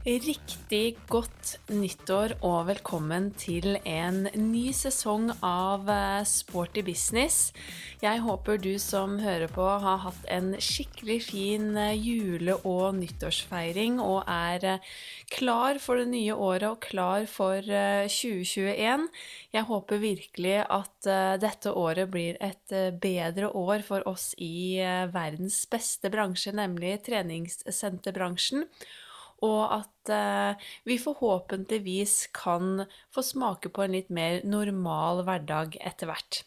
Riktig godt nyttår og velkommen til en ny sesong av eh, Sporty business. Jeg håper du som hører på har hatt en skikkelig fin eh, jule- og nyttårsfeiring og er eh, klar for det nye året og klar for 2021. Jeg håper virkelig at dette året blir et bedre år for oss i verdens beste bransje, nemlig treningssenterbransjen og at eh, vi forhåpentligvis kan få smake på en litt mer normal hverdag etter hvert.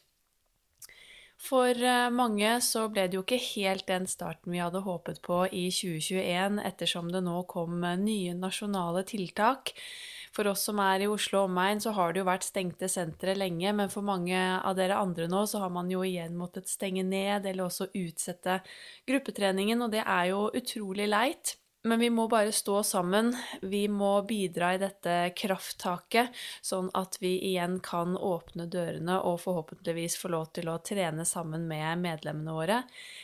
For eh, mange så ble det jo ikke helt den starten vi hadde håpet på i 2021, ettersom det nå kom nye nasjonale tiltak. For oss som er i Oslo og omegn, så har det jo vært stengte sentre lenge, men for mange av dere andre nå, så har man jo igjen måttet stenge ned eller også utsette gruppetreningen, og det er jo utrolig leit. Men vi må bare stå sammen. Vi må bidra i dette krafttaket, sånn at vi igjen kan åpne dørene og forhåpentligvis få lov til å trene sammen med medlemmene våre.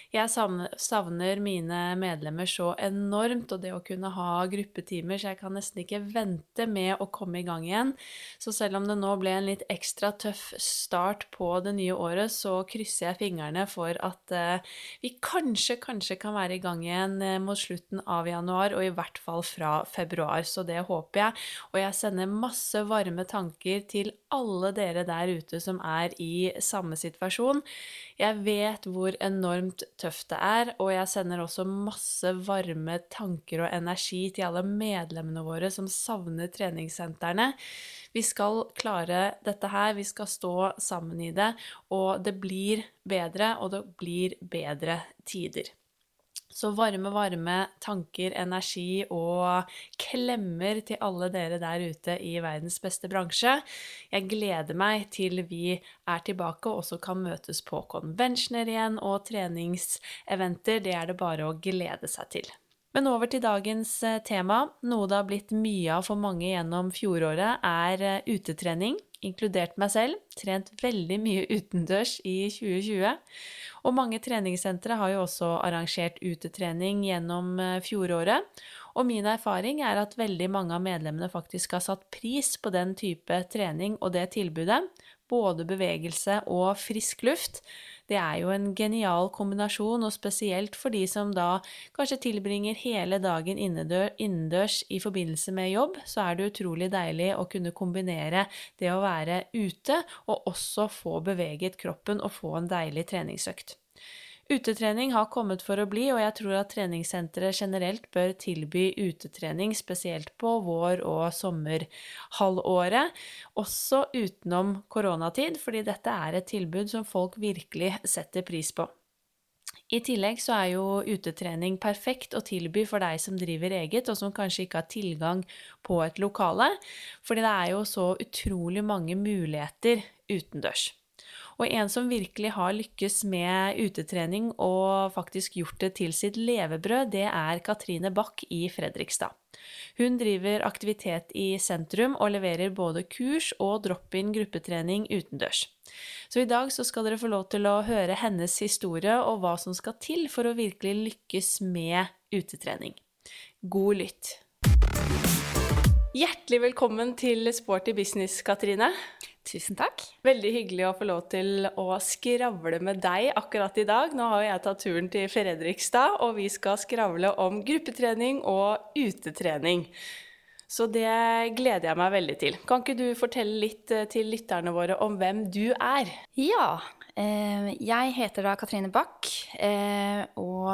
Jeg savner mine medlemmer så enormt, og det å kunne ha gruppetimer, så jeg kan nesten ikke vente med å komme i gang igjen. Så selv om det nå ble en litt ekstra tøff start på det nye året, så krysser jeg fingrene for at uh, vi kanskje, kanskje kan være i gang igjen uh, mot slutten av januar, og i hvert fall fra februar. Så det håper jeg. Og jeg sender masse varme tanker til alle dere der ute som er i samme situasjon. Jeg vet hvor enormt tøft det er, og jeg sender også masse varme tanker og energi til alle medlemmene våre som savner treningssentrene. Vi skal klare dette her, vi skal stå sammen i det, og det blir bedre, og det blir bedre tider. Så varme, varme tanker, energi og klemmer til alle dere der ute i verdens beste bransje. Jeg gleder meg til vi er tilbake og også kan møtes på conventioner igjen og treningseventer. Det er det bare å glede seg til. Men over til dagens eh, tema. Noe det har blitt mye av for mange gjennom fjoråret, er eh, utetrening inkludert meg selv, trent veldig mye utendørs i 2020. Og mange treningssentre har jo også arrangert utetrening gjennom eh, fjoråret. Og min erfaring er at veldig mange av medlemmene faktisk har satt pris på den type trening og det tilbudet. Både bevegelse og frisk luft. Det er jo en genial kombinasjon, og spesielt for de som da kanskje tilbringer hele dagen innendørs i forbindelse med jobb, så er det utrolig deilig å kunne kombinere det å være ute og også få beveget kroppen og få en deilig treningsøkt. Utetrening har kommet for å bli, og jeg tror at treningssentre generelt bør tilby utetrening, spesielt på vår- og sommerhalvåret, også utenom koronatid, fordi dette er et tilbud som folk virkelig setter pris på. I tillegg så er jo utetrening perfekt å tilby for deg som driver eget, og som kanskje ikke har tilgang på et lokale, fordi det er jo så utrolig mange muligheter utendørs. Og en som virkelig har lykkes med utetrening og faktisk gjort det til sitt levebrød, det er Katrine Bach i Fredrikstad. Hun driver aktivitet i sentrum og leverer både kurs og drop-in gruppetrening utendørs. Så i dag så skal dere få lov til å høre hennes historie og hva som skal til for å virkelig lykkes med utetrening. God lytt. Hjertelig velkommen til Sporty business, Katrine. Tusen takk. Veldig hyggelig å få lov til å skravle med deg akkurat i dag. Nå har jeg tatt turen til Fredrikstad, og vi skal skravle om gruppetrening og utetrening. Så det gleder jeg meg veldig til. Kan ikke du fortelle litt eh, til lytterne våre om hvem du er? Ja. Eh, jeg heter da Katrine Bach eh, og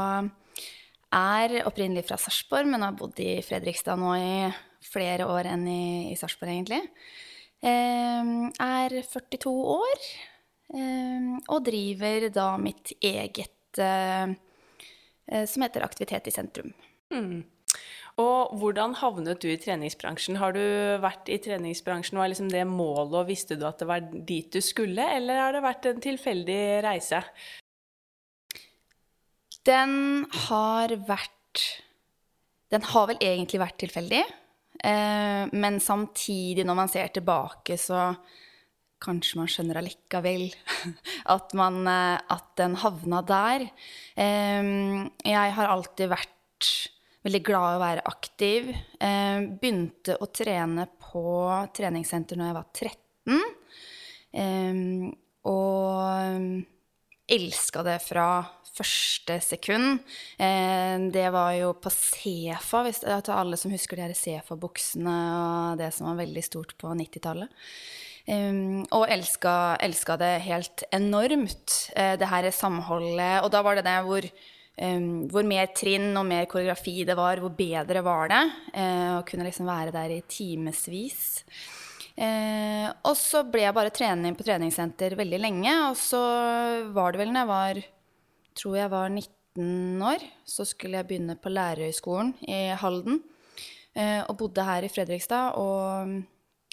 er opprinnelig fra Sarpsborg, men har bodd i Fredrikstad nå i flere år enn i, i Sarpsborg, egentlig. Er 42 år og driver da mitt eget eh, som heter Aktivitet i sentrum. Mm. Og hvordan havnet du i treningsbransjen? Har du vært i treningsbransjen, var liksom det målet, og visste du at det var dit du skulle, eller har det vært en tilfeldig reise? Den har vært Den har vel egentlig vært tilfeldig. Eh, men samtidig, når man ser tilbake, så kanskje man skjønner allikevel at, man, eh, at den havna der. Eh, jeg har alltid vært veldig glad i å være aktiv. Eh, begynte å trene på treningssenter når jeg var 13. Eh, og elska det fra første sekund. Eh, det var jo på Sefa, hvis, til alle som husker de her Sefa-buksene og det som var veldig stort på 90-tallet. Um, og elska, elska, det helt enormt, uh, det her samholdet. Og da var det det hvor, um, hvor mer trinn og mer koreografi det var, hvor bedre var det. Uh, å kunne liksom være der i timevis. Uh, og så ble jeg bare trening på treningssenter veldig lenge. Og så var det vel når jeg var tror jeg var 19 år, så skulle jeg begynne på lærerhøgskolen i Halden. Og bodde her i Fredrikstad. og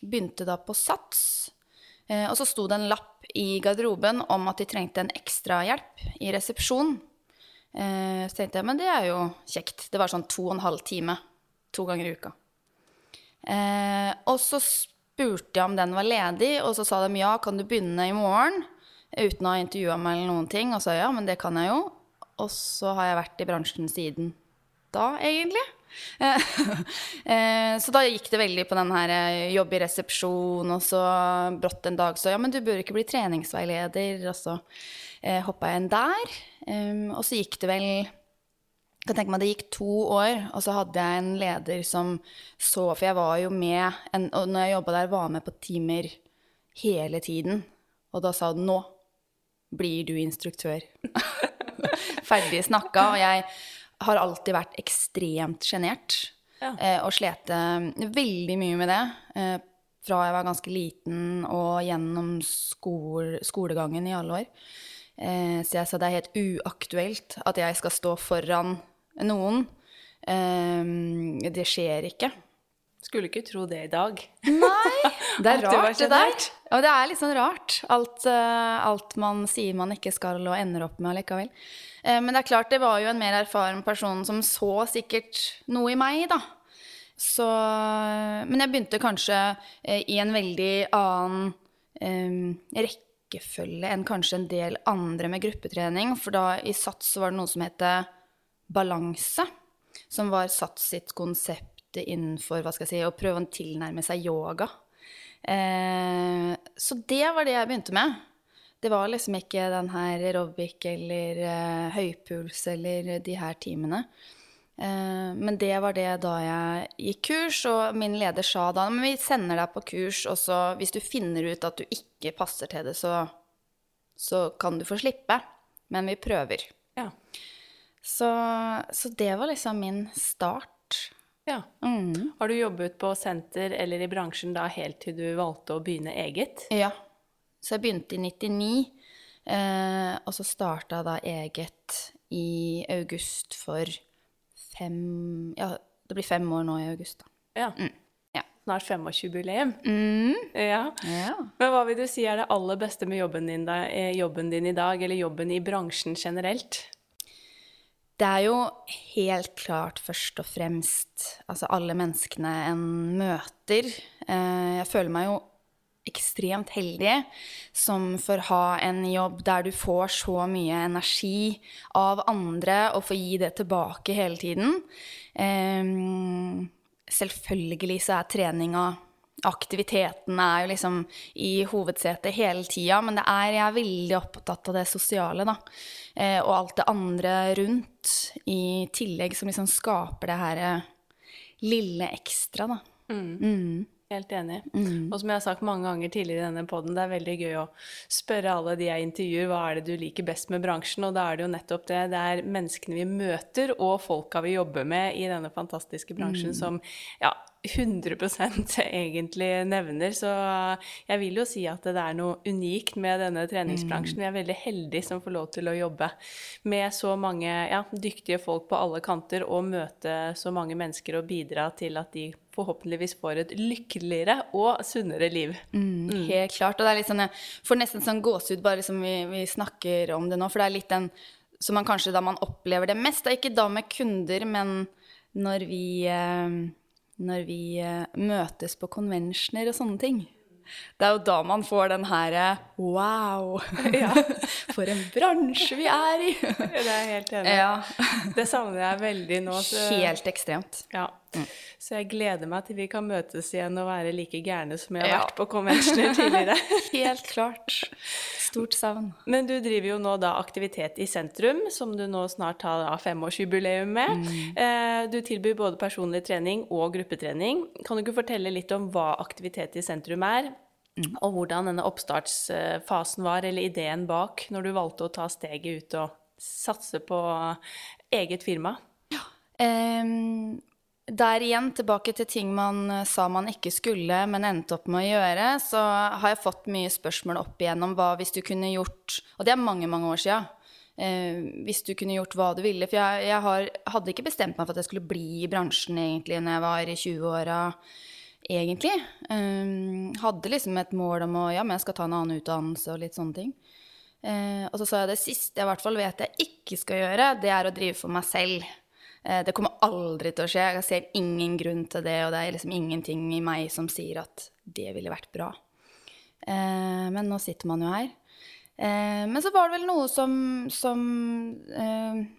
begynte da på SATS. Eh, og så sto det en lapp i garderoben om at de trengte en ekstrahjelp i resepsjon. Eh, så tenkte jeg men det er jo kjekt. Det var sånn to og en halv time to ganger i uka. Eh, og så spurte jeg om den var ledig, og så sa de ja, kan du begynne i morgen? Uten å ha intervjua meg eller noen ting. Og så ja, men det kan jeg jo. Og så har jeg vært i bransjen siden da, egentlig. Eh, så da gikk det veldig på den her eh, jobb i resepsjon, og så brått en dag så ja, men du bør ikke bli treningsveileder, og så eh, hoppa jeg inn der. Um, og så gikk det vel kan tenke meg Det gikk to år, og så hadde jeg en leder som så For jeg var jo med en, Og når jeg jobba der, var med på timer hele tiden. Og da sa hun 'Nå blir du instruktør'. Ferdig snakka. Og jeg har alltid vært ekstremt sjenert. Ja. Eh, og slete veldig mye med det. Eh, fra jeg var ganske liten og gjennom skole, skolegangen i alle år. Eh, så jeg sa det er helt uaktuelt at jeg skal stå foran noen. Eh, det skjer ikke. Skulle ikke tro det i dag. Nei, det er rart, det der. Og det er litt sånn rart. Alt, uh, alt, man sier man ikke skal, og ender opp med allikevel. Uh, men det er klart, det var jo en mer erfaren person som så sikkert noe i meg, da. Så Men jeg begynte kanskje i en veldig annen rekkefølge enn kanskje en del andre med gruppetrening. For da i SATS var det noe som het balanse, som var satt sitt konsept innenfor hva skal jeg si, å prøve å tilnærme seg yoga. Eh, så det var det jeg begynte med. Det var liksom ikke den her aerobic eller eh, høypuls eller de her timene. Eh, men det var det da jeg gikk kurs, og min leder sa da men vi sender deg på kurs, og så hvis du finner ut at du ikke passer til det, så, så kan du få slippe. Men vi prøver. Så, så det var liksom min start. Ja. Mm. Har du jobbet på senter eller i bransjen da helt til du valgte å begynne eget? Ja. Så jeg begynte i 99, eh, og så starta da eget i august for fem Ja, det blir fem år nå i august, da. Ja. Mm. ja. Snart 25-jubileum. Mm. Ja. ja. Men hva vil du si er det aller beste med jobben din, da, eh, jobben din i dag, eller jobben i bransjen generelt? Det er jo helt klart først og fremst altså alle menneskene en møter. Eh, jeg føler meg jo ekstremt heldig som får ha en jobb der du får så mye energi av andre og får gi det tilbake hele tiden. Eh, selvfølgelig så er treninga Aktiviteten er jo liksom i hovedsetet hele tida, men det er, jeg er veldig opptatt av det sosiale, da. Eh, og alt det andre rundt i tillegg som liksom skaper det her eh, lille ekstra, da. Mm. Mm. Helt enig. Mm. Og som jeg har sagt mange ganger tidligere i denne poden, det er veldig gøy å spørre alle de jeg intervjuer, hva er det du liker best med bransjen? Og da er det jo nettopp det. Det er menneskene vi møter, og folka vi jobber med i denne fantastiske bransjen, mm. som ja, 100% egentlig nevner. Så jeg vil jo si at det er noe unikt med denne treningsbransjen. Vi er veldig heldige som får lov til å jobbe med så mange ja, dyktige folk på alle kanter og møte så mange mennesker og bidra til at de forhåpentligvis får et lykkeligere og sunnere liv. Mm, mm. helt klart. Og det er litt sånn, jeg får nesten sånn gåsehud bare som vi, vi snakker om det nå, for det er litt den som man kanskje da man opplever det mest. Det er ikke da med kunder, men når vi eh, når vi uh, møtes på konvensjoner og sånne ting. det er jo da man får den her Wow! Ja. For en bransje vi er i! Det er jeg helt enig. Ja. Det savner jeg veldig nå. Så, Helt ekstremt. ja. Så jeg gleder meg til vi kan møtes igjen og være like gærne som jeg har Ja. vært på conventioner tidligere. Helt klart. Stort savn. Men du driver jo nå da aktivitet i sentrum, som du nå snart har femårsjubileum med. Mm. Du tilbyr både personlig trening og gruppetrening. Kan du ikke fortelle litt om hva aktivitet i sentrum er? Og hvordan denne oppstartsfasen var, eller ideen bak, når du valgte å ta steget ut og satse på eget firma? Ehm, der igjen, tilbake til ting man eh, sa man ikke skulle, men endte opp med å gjøre, så har jeg fått mye spørsmål opp igjennom hva hvis du kunne gjort Og det er mange, mange år sia. hvis du kunne gjort hva du ville. For jeg, jeg har, hadde ikke bestemt meg for at jeg skulle bli i bransjen egentlig når jeg var i 20-åra, egentlig. Ehm, hadde liksom et mål om å Ja, men jeg skal ta en annen utdannelse og litt sånne ting. Eh, og så sa jeg det siste jeg i hvert fall vet jeg ikke skal gjøre, det er å drive for meg selv. Eh, det kommer aldri til å skje. Jeg ser ingen grunn til det, og det er liksom ingenting i meg som sier at det ville vært bra. Eh, men nå sitter man jo her. Eh, men så var det vel noe som, som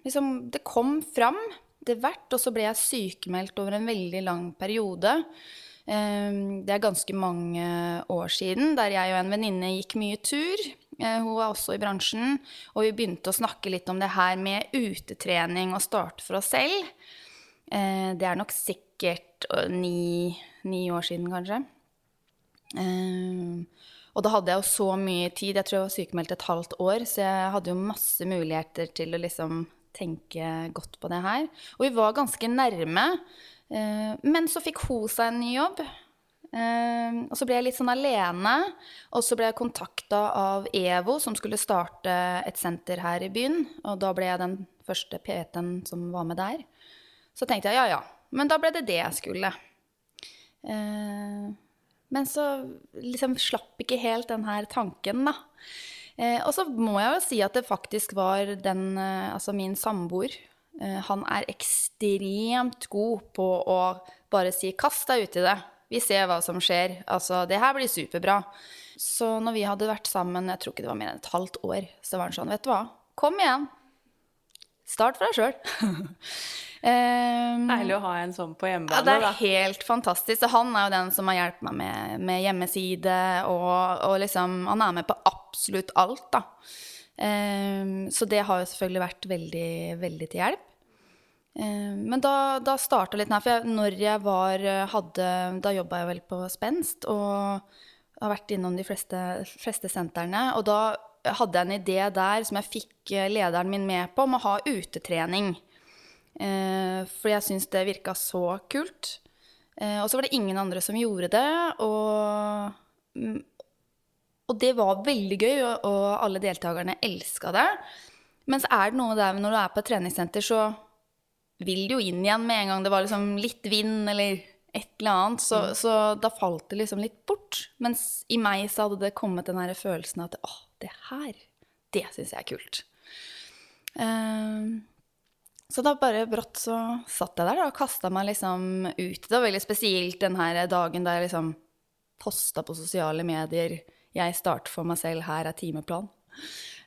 liksom Det kom fram etter hvert, og så ble jeg sykemeldt over en veldig lang periode. Det er ganske mange år siden, der jeg og en venninne gikk mye tur. Eh, Hun var også i bransjen, og vi begynte å snakke litt om det her med utetrening og starte for oss selv. Eh, Det er nok sikkert øh, ni, ni år siden, kanskje. Eh, og da hadde jeg jo så mye tid. Jeg tror jeg var sykemeldt et halvt år, så jeg hadde jo masse muligheter til å liksom tenke godt på det her. Og vi var ganske nærme. Men så fikk hun seg en ny jobb. Eh, og så ble jeg litt sånn alene. Og så ble jeg kontakta av EVO, som skulle starte et senter her i byen. Og da ble jeg den første PT-en som var med der. Så tenkte jeg ja, ja. Men da ble det det jeg skulle. Eh, men så liksom slapp ikke helt den her tanken, da. Eh, og så må jeg jo si at det faktisk var den, eh, altså min samboer. Eh, han er ekstremt god på å bare si 'kast deg ut i det'. Vi ser hva som skjer. Altså, det her blir superbra. Så når vi hadde vært sammen, jeg tror ikke det var mer enn et halvt år, så var han sånn, vet du hva, kom igjen. Start for deg sjøl. um, Deilig å ha en sånn på hjemmebane. ja, det er da. helt fantastisk. Og han er jo den som har hjulpet meg med, med hjemmeside, og, og liksom Han er med på absolutt alt, da. Um, så det har jo selvfølgelig vært veldig, veldig til hjelp. Ehm, men da, da starta litt her, for jeg, når jeg var hadde Da jobba jeg vel på Spenst, og har vært innom de fleste, fleste sentrene. Og da hadde jeg en idé der som jeg fikk eh, lederen min med på, om å ha utetrening. Eh, for jeg syns det virka så kult. Eh, og så var det ingen andre som gjorde det. Og, mm, og det var veldig gøy, og, og alle deltakerne elska det. Men så er det noe der når du er på et treningssenter, så vil jo inn igjen med en gang det var liksom litt vind eller et eller annet. Så, så da falt det liksom litt bort. Mens i meg så hadde det kommet den her følelsen at åh, det her, det syns jeg er kult. Eh, så da bare brått så satt jeg der da, og kasta meg liksom ut. Det var veldig spesielt den her dagen da jeg liksom posta på sosiale medier 'Jeg starter for meg selv, her er timeplan'.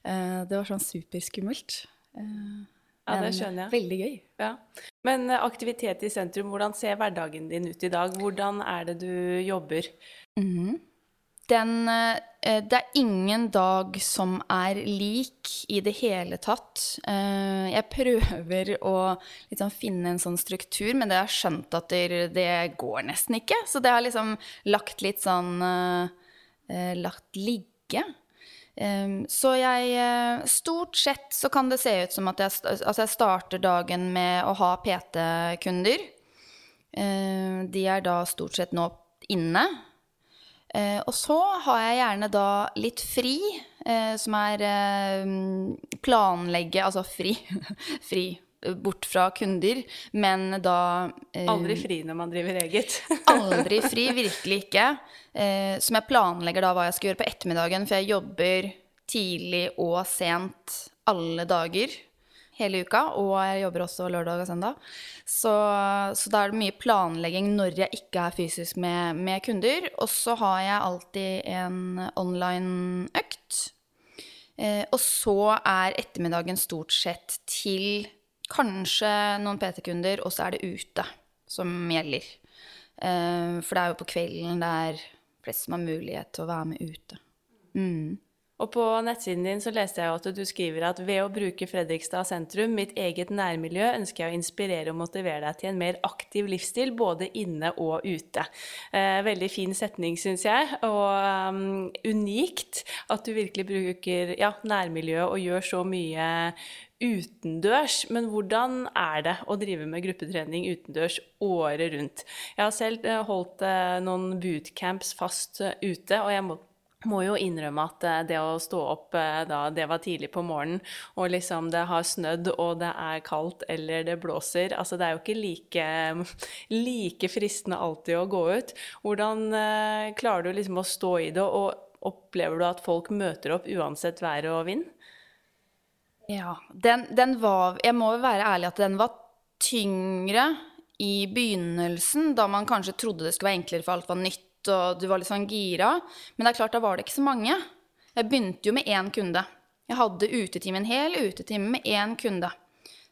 Uh, det var sånn superskummelt. Eh, Ja, det skjønner jeg. Veldig gøy. Ja. Men eh, aktivitet i sentrum, hvordan ser hverdagen din ut i dag? Hvordan er det du jobber? Den, eh, det er ingen dag som er lik i det hele tatt. Eh, Jeg prøver å liksom finne en sånn struktur, men det har jeg skjønt at det, går nesten ikke. Så det har liksom lagt litt sånn Lagt ligge. Eh, Så jeg eh, Stort sett så kan det se ut som at jeg, altså jeg starter dagen med å ha PT-kunder. Eh, De er da stort sett nå inne. Eh, og så har jeg gjerne da litt fri, eh, som er eh, planlegge Altså fri. fri bort fra kunder, men da eh, Aldri fri når man driver eget. Aldri fri, virkelig ikke. Eh, som jeg planlegger da hva jeg skal gjøre på ettermiddagen, for jeg jobber tidlig og sent alle dager. hele uka, og jeg jobber også lørdag og søndag. Så, så da er det mye planlegging når jeg ikke er fysisk med, med kunder. Og så har jeg alltid en online-økt. Eh, og så er ettermiddagen stort sett til kanskje noen PT-kunder, og så er det ute som gjelder. Eh, for det er jo på kvelden det er flest som har mulighet til å være med ute. Mm. Og på nettsiden din så leste jeg at du skriver at ved å bruke Fredrikstad sentrum, mitt eget nærmiljø, ønsker jeg å inspirere og motivere deg til en mer aktiv livsstil, både inne og ute. Eh, veldig fin setning, syns jeg, og um, unikt at du virkelig bruker ja, nærmiljøet og gjør så mye utendørs. Men hvordan er det å drive med gruppetrening utendørs året rundt? Jeg har selv eh, holdt eh, noen bootcamps fast eh, ute, og jeg må må jo innrømme at det å stå opp da det var tidlig på morgenen, og liksom det har snødd og det er kaldt eller det blåser Altså det er jo ikke like, like fristende alltid å gå ut. Hvordan klarer du liksom å stå i det, og opplever du at folk møter opp uansett vær og vind? Ja, den, den var Jeg må jo være ærlig at den var tyngre i begynnelsen, da man kanskje trodde det skulle være enklere for alt var nytt og du var litt sånn gira. Men det er klart, da var det ikke så mange. Jeg begynte jo med én kunde. Jeg hadde utetime, en hel utetime med én kunde.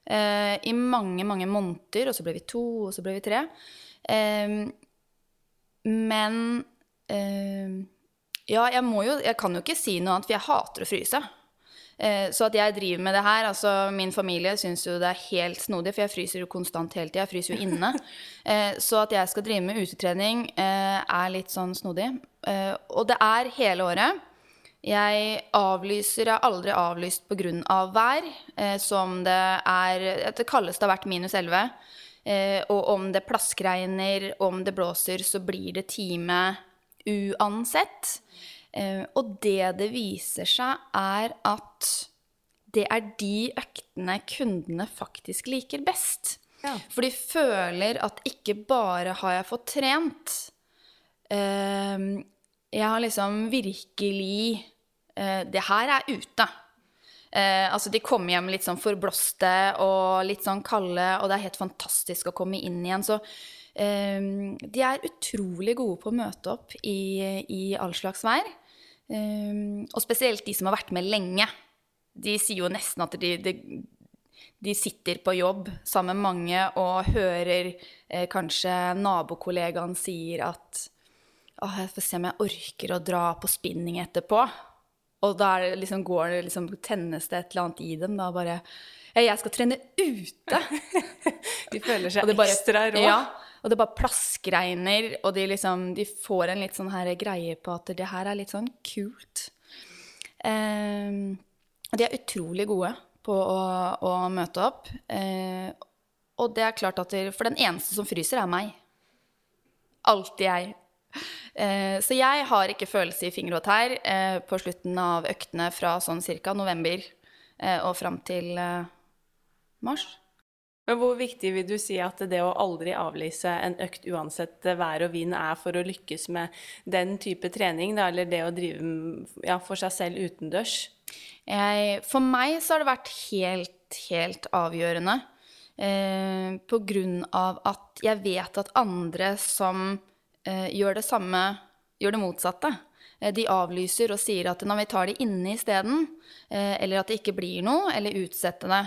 Eh, I mange, mange måneder, og så ble vi to, og så ble vi tre. Eh, men eh, Ja, jeg må jo Jeg kan jo ikke si noe annet, for jeg hater å fryse. Eh, så at jeg driver med det her altså Min familie syns jo det er helt snodig, for jeg fryser jo konstant hele tida. Jeg fryser jo inne. Eh, så at jeg skal drive med utetrening, eh, er litt sånn snodig. Og det er hele året. Jeg avlyser Jeg har aldri avlyst pga. Av vær, som det er Det kaldeste har vært minus 11. Og om det plaskregner, om det blåser, så blir det time uansett. Eh, og det det viser seg, er at det er de øktene kundene faktisk liker best. Ja. For de føler at ikke bare har jeg fått trent, eh, jeg har liksom virkelig eh, Det her er ute. altså, de kommer hjem litt sånn forblåste og litt sånn kalde, og det er helt fantastisk å komme inn igjen. Så de er utrolig gode på å møte opp i, i all slags vær. Um, og spesielt de som har vært med lenge. De sier jo nesten at de, de, de sitter på jobb sammen med mange og hører eh, kanskje nabokollegaen sier at Å, jeg får se om jeg orker å dra på spinning etterpå. Og da det liksom, går det liksom, tennes det et eller annet i dem. Da bare Jeg skal trene ute! de føler seg bare, ekstra rå. Ja, og det bare plaskregner, og de liksom De får en litt sånn her greie på at det her er litt sånn kult. Um, og de er utrolig gode på å, å møte opp. Uh, og det er klart at det, For den eneste som fryser, er meg. Alltid jeg. Uh, så jeg har ikke følelse i fingre og tær uh, på slutten av øktene fra sånn cirka november og fram til mars. Men hvor viktig vil du si at det å aldri avlyse en økt uansett vær og vind er for å lykkes med den type trening, da, eller det å drive ja, for seg selv utendørs? Jeg, for meg så har det vært helt, helt avgjørende. Eh, på grunn av at jeg vet at andre som eh, gjør det samme, gjør det motsatte. Eh, de avlyser og sier at når vi tar det inne isteden, eh, eller at det ikke blir noe, eller utsetter det.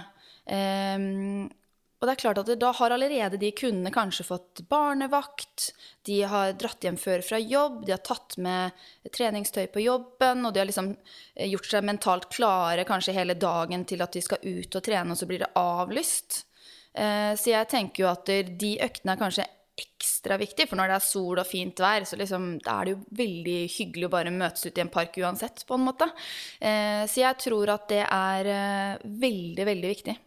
Og det er klart at Da har allerede de kundene kanskje fått barnevakt, de har dratt hjem før fra jobb, de har tatt med treningstøy på jobben, og de har liksom eh, gjort seg mentalt klare kanskje hele dagen til at de skal ut og trene, og så blir det avlyst. Eh, så jeg tenker jo at de øktene er kanskje ekstra viktig, for når det er sol og fint vær, så liksom, da er det jo veldig hyggelig å bare møtes ute i en park uansett, på en måte. Eh, så jeg tror at det er veldig, veldig viktig.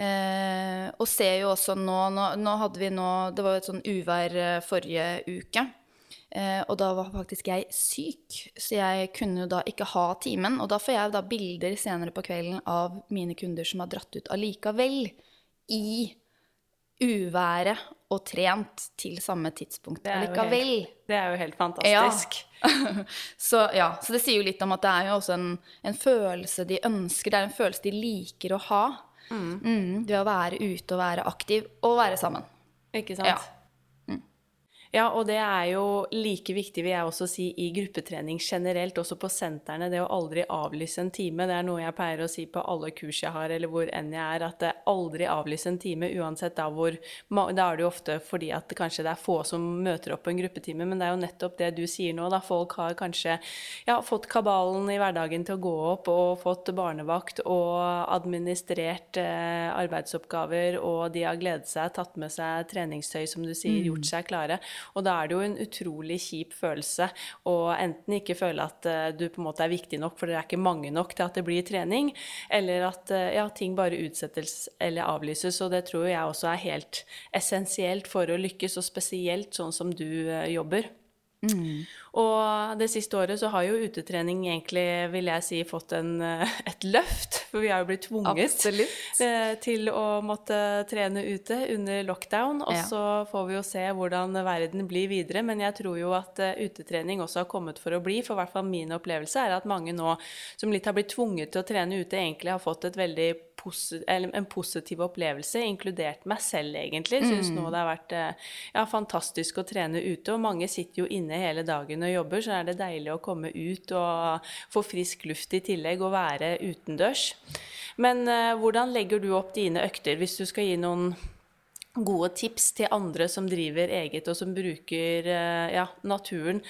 Eh, og ser jo også nå, nå, nå hadde vi nå Det var jo et sånn uvær eh, forrige uke. Eh, og da var faktisk jeg syk, så jeg kunne jo da ikke ha timen. Og da får jeg da bilder senere på kvelden av mine kunder som har dratt ut allikevel. I uværet og trent til samme tidspunkt allikevel. Det er jo helt fantastisk. Ja. så, ja, så det sier jo litt om at det er jo også en, en følelse de ønsker, det er en følelse de liker å ha. Mm, det å være ute og være aktiv og være sammen. Ikke sant? Ja. Ja, og det er jo like viktig, vil jeg også si, i gruppetrening generelt, også på sentrene, det å aldri avlyse en time. Det er noe jeg pleier å si på alle kurs jeg har, eller hvor enn jeg er, at det aldri avlyse en time, uansett da hvor Da er det jo ofte fordi at kanskje det er få som møter opp på en gruppetime, men det er jo nettopp det du sier nå, da. Folk har kanskje ja, fått kabalen i hverdagen til å gå opp, og fått barnevakt og administrert eh, arbeidsoppgaver, og de har gledet seg, tatt med seg treningstøy, som du sier, gjort seg klare. Og da er det jo en utrolig kjip følelse å enten ikke føle at uh, du på en måte er viktig nok, for det er ikke mange nok til at det blir trening, eller at uh, ja, ting bare utsettes eller avlyses. Og det tror jeg også er helt essensielt for å lykkes, og spesielt sånn som du uh, jobber. Mm. Og det siste året så har jo utetrening egentlig, vil jeg si, fått en, et løft. For vi har jo blitt tvunget Absolutt. til å måtte trene ute under lockdown. Og Ja. så får vi jo se hvordan verden blir videre. Men jeg tror jo at eh, utetrening også har kommet for å bli. For i hvert fall min opplevelse er at mange nå som litt har blitt tvunget til å trene ute, egentlig har fått et veldig en positiv opplevelse, inkludert meg selv, egentlig. Syns nå det har vært eh, ja, fantastisk å trene ute. Og mange sitter jo inne hele dagen og jobber, så er det deilig å komme ut og få frisk luft i tillegg og være utendørs. Men eh, hvordan legger du opp dine økter, hvis du skal gi noen gode tips til andre som driver eget og som bruker eh, ja, naturen.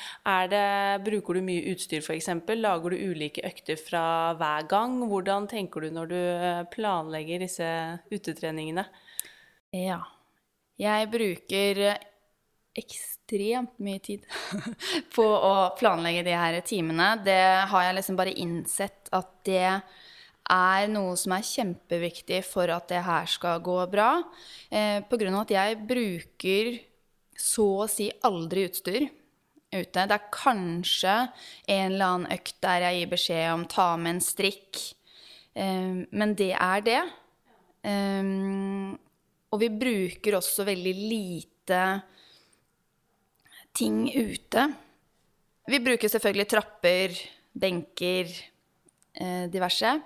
Det, bruker du mye utstyr f.eks.? Lager du ulike økter fra hver gang? Hvordan tenker du når du eh, planlegger disse utetreningene? Ja. Jeg bruker ekstremt mye tid på å planlegge de her timene. Det har jeg liksom bare innsett at det er noe som er kjempeviktig for at det her skal gå bra. Eh, av at jeg bruker så å si aldri utstyr ute. Det er kanskje en eller annen økt der jeg gir beskjed om ta med en strikk. Eh, men det er det. Eh, og vi bruker også veldig lite ting ute. Vi bruker selvfølgelig trapper, benker, eh, diverse.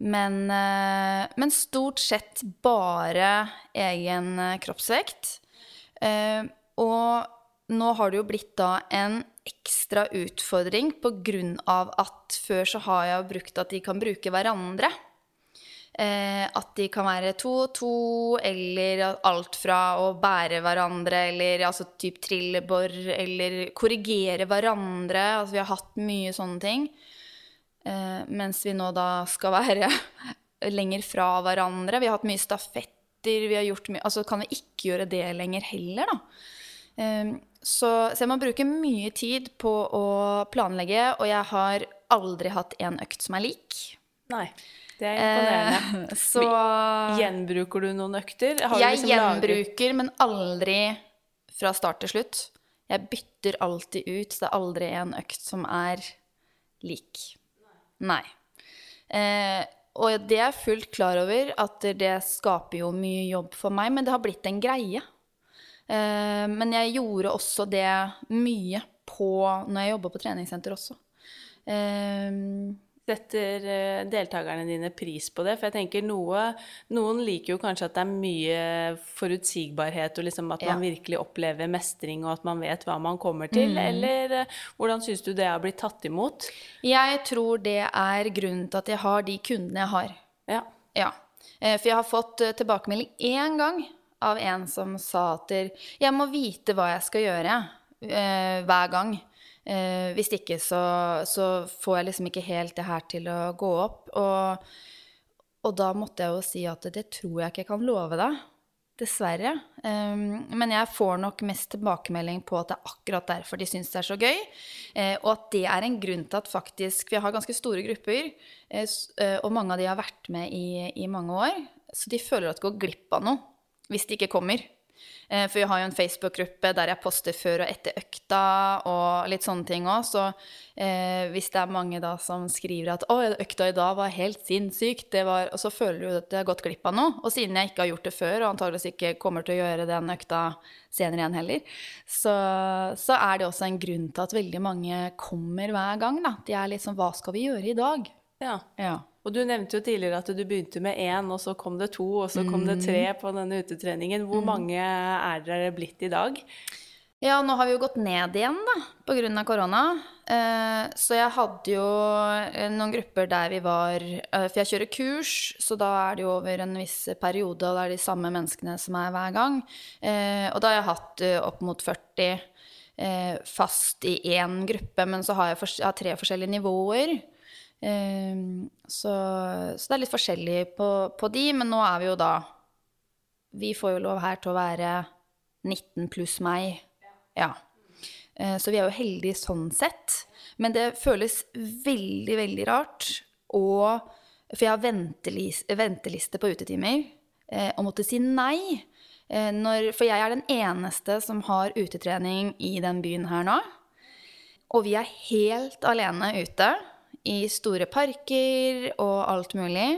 Men, eh, men stort sett bare egen eh, kroppsvekt. Eh, og nå har det jo blitt da en ekstra utfordring på grunn av at før så har jeg brukt at de kan bruke hverandre. Eh, at de kan være to og to, eller alt fra å bære hverandre, eller altså typ trillebår, eller korrigere hverandre. Altså vi har hatt mye sånne ting. Eh, mens vi nå da skal være lenger fra hverandre. Vi har hatt mye stafetter, vi har gjort mye Altså kan vi ikke gjøre det lenger heller, da. Eh, så, så jeg må bruke mye tid på å planlegge, og jeg har aldri hatt en økt som er lik. Nei, det er imponerende. Eh, så Gjenbruker du noen økter? Har du jeg liksom gjenbruker, gjenbruker, men aldri fra start til slutt. Jeg bytter alltid ut, så det er aldri en økt som er lik. Nei. Eh, og det er jeg fullt klar over at det skaper jo mye jobb for meg, men det har blitt en greie. Eh, men jeg gjorde også det mye på når jeg jobba på treningssenter også. Eh, Setter eh, deltakerne dine pris på det? For jeg tenker noe, Noen liker jo kanskje at det er mye forutsigbarhet, og liksom at man virkelig opplever mestring, og at man vet hva man kommer til. Mm. Eller eh, hvordan syns du det har blitt tatt imot? jeg tror det er grunnen til at jeg har de kundene jeg har. Ja. Ja. Eh, For jeg har fått tilbakemelding én gang av en som sa at jeg må vite hva jeg skal gjøre hver gang. Eh, hvis ikke så, så får jeg liksom ikke helt det her til å gå opp. Og, og da måtte jeg jo si at det tror jeg ikke jeg kan love deg. Dessverre. Um, men jeg får nok mest tilbakemelding på at det er akkurat derfor de syns det er så gøy. Eh, og at det er en grunn til at faktisk Vi har ganske store grupper, eh, eh, og mange av de har vært med i, i mange år. Så de føler at de går glipp av noe hvis de ikke kommer. Eh, for vi har jo en Facebook-gruppe der jeg poster før og etter økta og litt sånne ting òg. Så eh, hvis det er mange da som skriver at 'Å, økta i dag var helt sinnssykt', det var, og så føler du at de har gått glipp av noe. Og siden jeg ikke har gjort det før, og antageligvis ikke kommer til å gjøre den økta senere igjen heller, så, så er det også en grunn til at veldig mange kommer hver gang. da. De er litt sånn 'Hva skal vi gjøre i dag?' ja. Ja. Og du nevnte jo tidligere at du begynte med én, og så kom det to, og så kom det tre Mm. på denne utetreningen. Hvor mange er dere blitt i dag? Ja, nå har vi jo gått ned igjen, da, av korona. Eh, så jeg hadde jo eh, noen grupper der vi var eh, For jeg kjører kurs, så da er det jo over en viss periode, og det er de samme menneskene som er hver gang. Eh, og da har jeg hatt opp mot 40 eh, fast i én gruppe, men så har jeg, tre forskjellige nivåer. Eh, så, så det er litt forskjellig på, på de, men nå er vi jo da Vi får jo lov her til å være 19 pluss meg. Ja. Eh, Så vi er jo heldige sånn sett. Men det føles veldig, veldig rart. å for jeg har ventelis, venteliste på utetimer, Å og måtte si nei. Eh, Når, for jeg er den eneste som har utetrening i den byen her nå. Og vi er helt alene ute i store parker og alt mulig.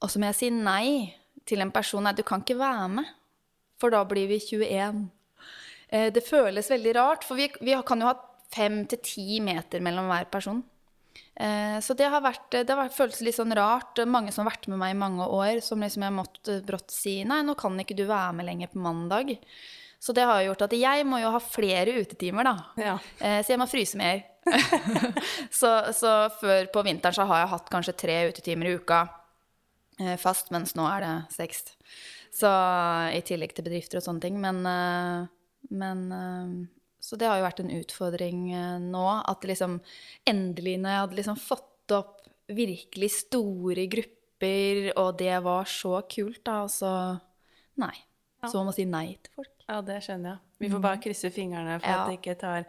Og så må jeg si nei til en person. Nei, du kan ikke være med, for da blir vi 21. Eh, Det føles veldig rart, for vi, vi kan jo ha fem til ti meter mellom hver person. Eh, Så det har vært, det har føltes litt sånn rart. Mange som har vært med meg i mange år, som liksom jeg måtte brått si nei, nå kan ikke du være med lenger på mandag. Så det har jo gjort at jeg må jo ha flere utetimer, da. Ja. Eh, Så jeg må fryse mer. så, så før på vinteren så har jeg hatt kanskje tre utetimer i uka eh, fast, mens nå er det seks. Så i tillegg til bedrifter og sånne ting. Men, eh, men Så det har jo vært en utfordring nå. At liksom endelig, når jeg hadde liksom fått opp virkelig store grupper, og det var så kult, da, og så Nei. Så man må si nei til folk. Ja, det skjønner jeg. Vi får bare krysse fingrene for Ja. at det ikke tar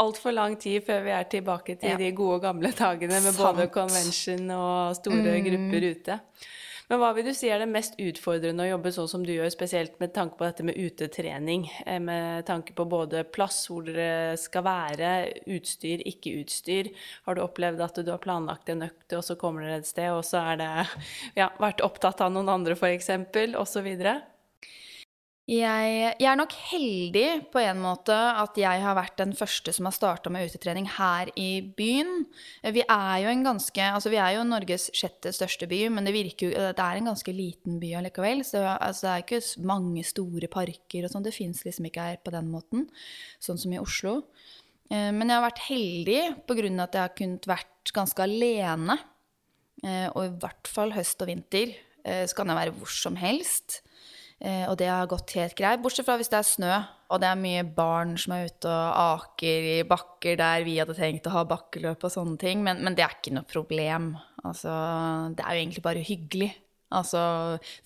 altfor lang tid før vi er tilbake til Ja. de gode gamle dagene med både Sant. convention og store grupper ute. Men hva vil du si er det mest utfordrende å jobbe sånn som du gjør, spesielt med tanke på dette med utetrening? eh, Med tanke på både plass hvor dere skal være, utstyr, ikke utstyr. Har du opplevd at du har planlagt en økt, og så kommer dere et sted, og så er det ja, vært opptatt av noen andre, f.eks., osv.? Jeg, jeg er nok heldig på en måte at jeg har vært den første som har starta med utetrening her i byen. Vi er jo en ganske, altså vi er jo Norges sjette største by, men det, virker det er en ganske liten by allikevel. Så altså, det er ikke mange store parker og sånn. Det fins liksom ikke her på den måten, sånn som i Oslo. Eh, Men jeg har vært heldig på grunn av at jeg har kunnet vært ganske alene. Eh, Og i hvert fall høst og vinter. eh, Så kan jeg være hvor som helst. Eh, og det har gått helt greit, bortsett fra hvis det er snø, og det er mye barn som er ute og aker i bakker der vi hadde tenkt å ha bakkeløp og sånne ting, men, men det er ikke noe problem. Altså, det er jo egentlig bare hyggelig. Altså,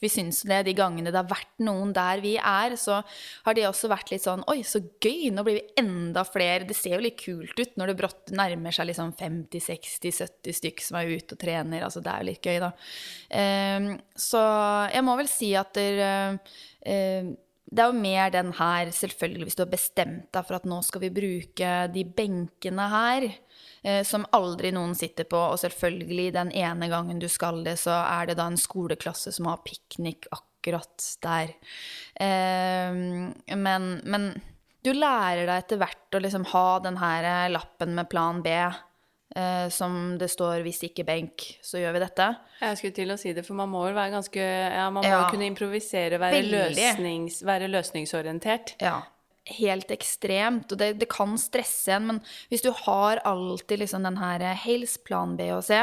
vi syns det de gangene det har vært noen der vi er, så har det også vært litt sånn Oi, så gøy! Nå blir vi enda flere. Det ser jo litt kult ut når det brått nærmer seg liksom 50-60-70 stykk som er ute og trener. Altså, det er jo litt gøy, da. Ehm, så jeg må vel si at der, eh, det er jo mer den her, selvfølgelig, hvis du har bestemt deg for at nå skal vi bruke de benkene her, som aldri noen sitter på, og selvfølgelig den ene gangen du skal det, så er det da en skoleklasse som har piknik akkurat der. Ehm, men, men du lærer deg etter hvert å liksom ha den her eh, lappen med plan B, Uh, som det står 'hvis ikke benk, så gjør vi dette'. Jeg skulle til å si det, for man må jo være ganske Ja, man må Ja. kunne improvisere, være, løsnings, være løsningsorientert. Ja. Helt ekstremt. Og det, det kan stresse en, men hvis du har alltid liksom den her eh, plan B og C,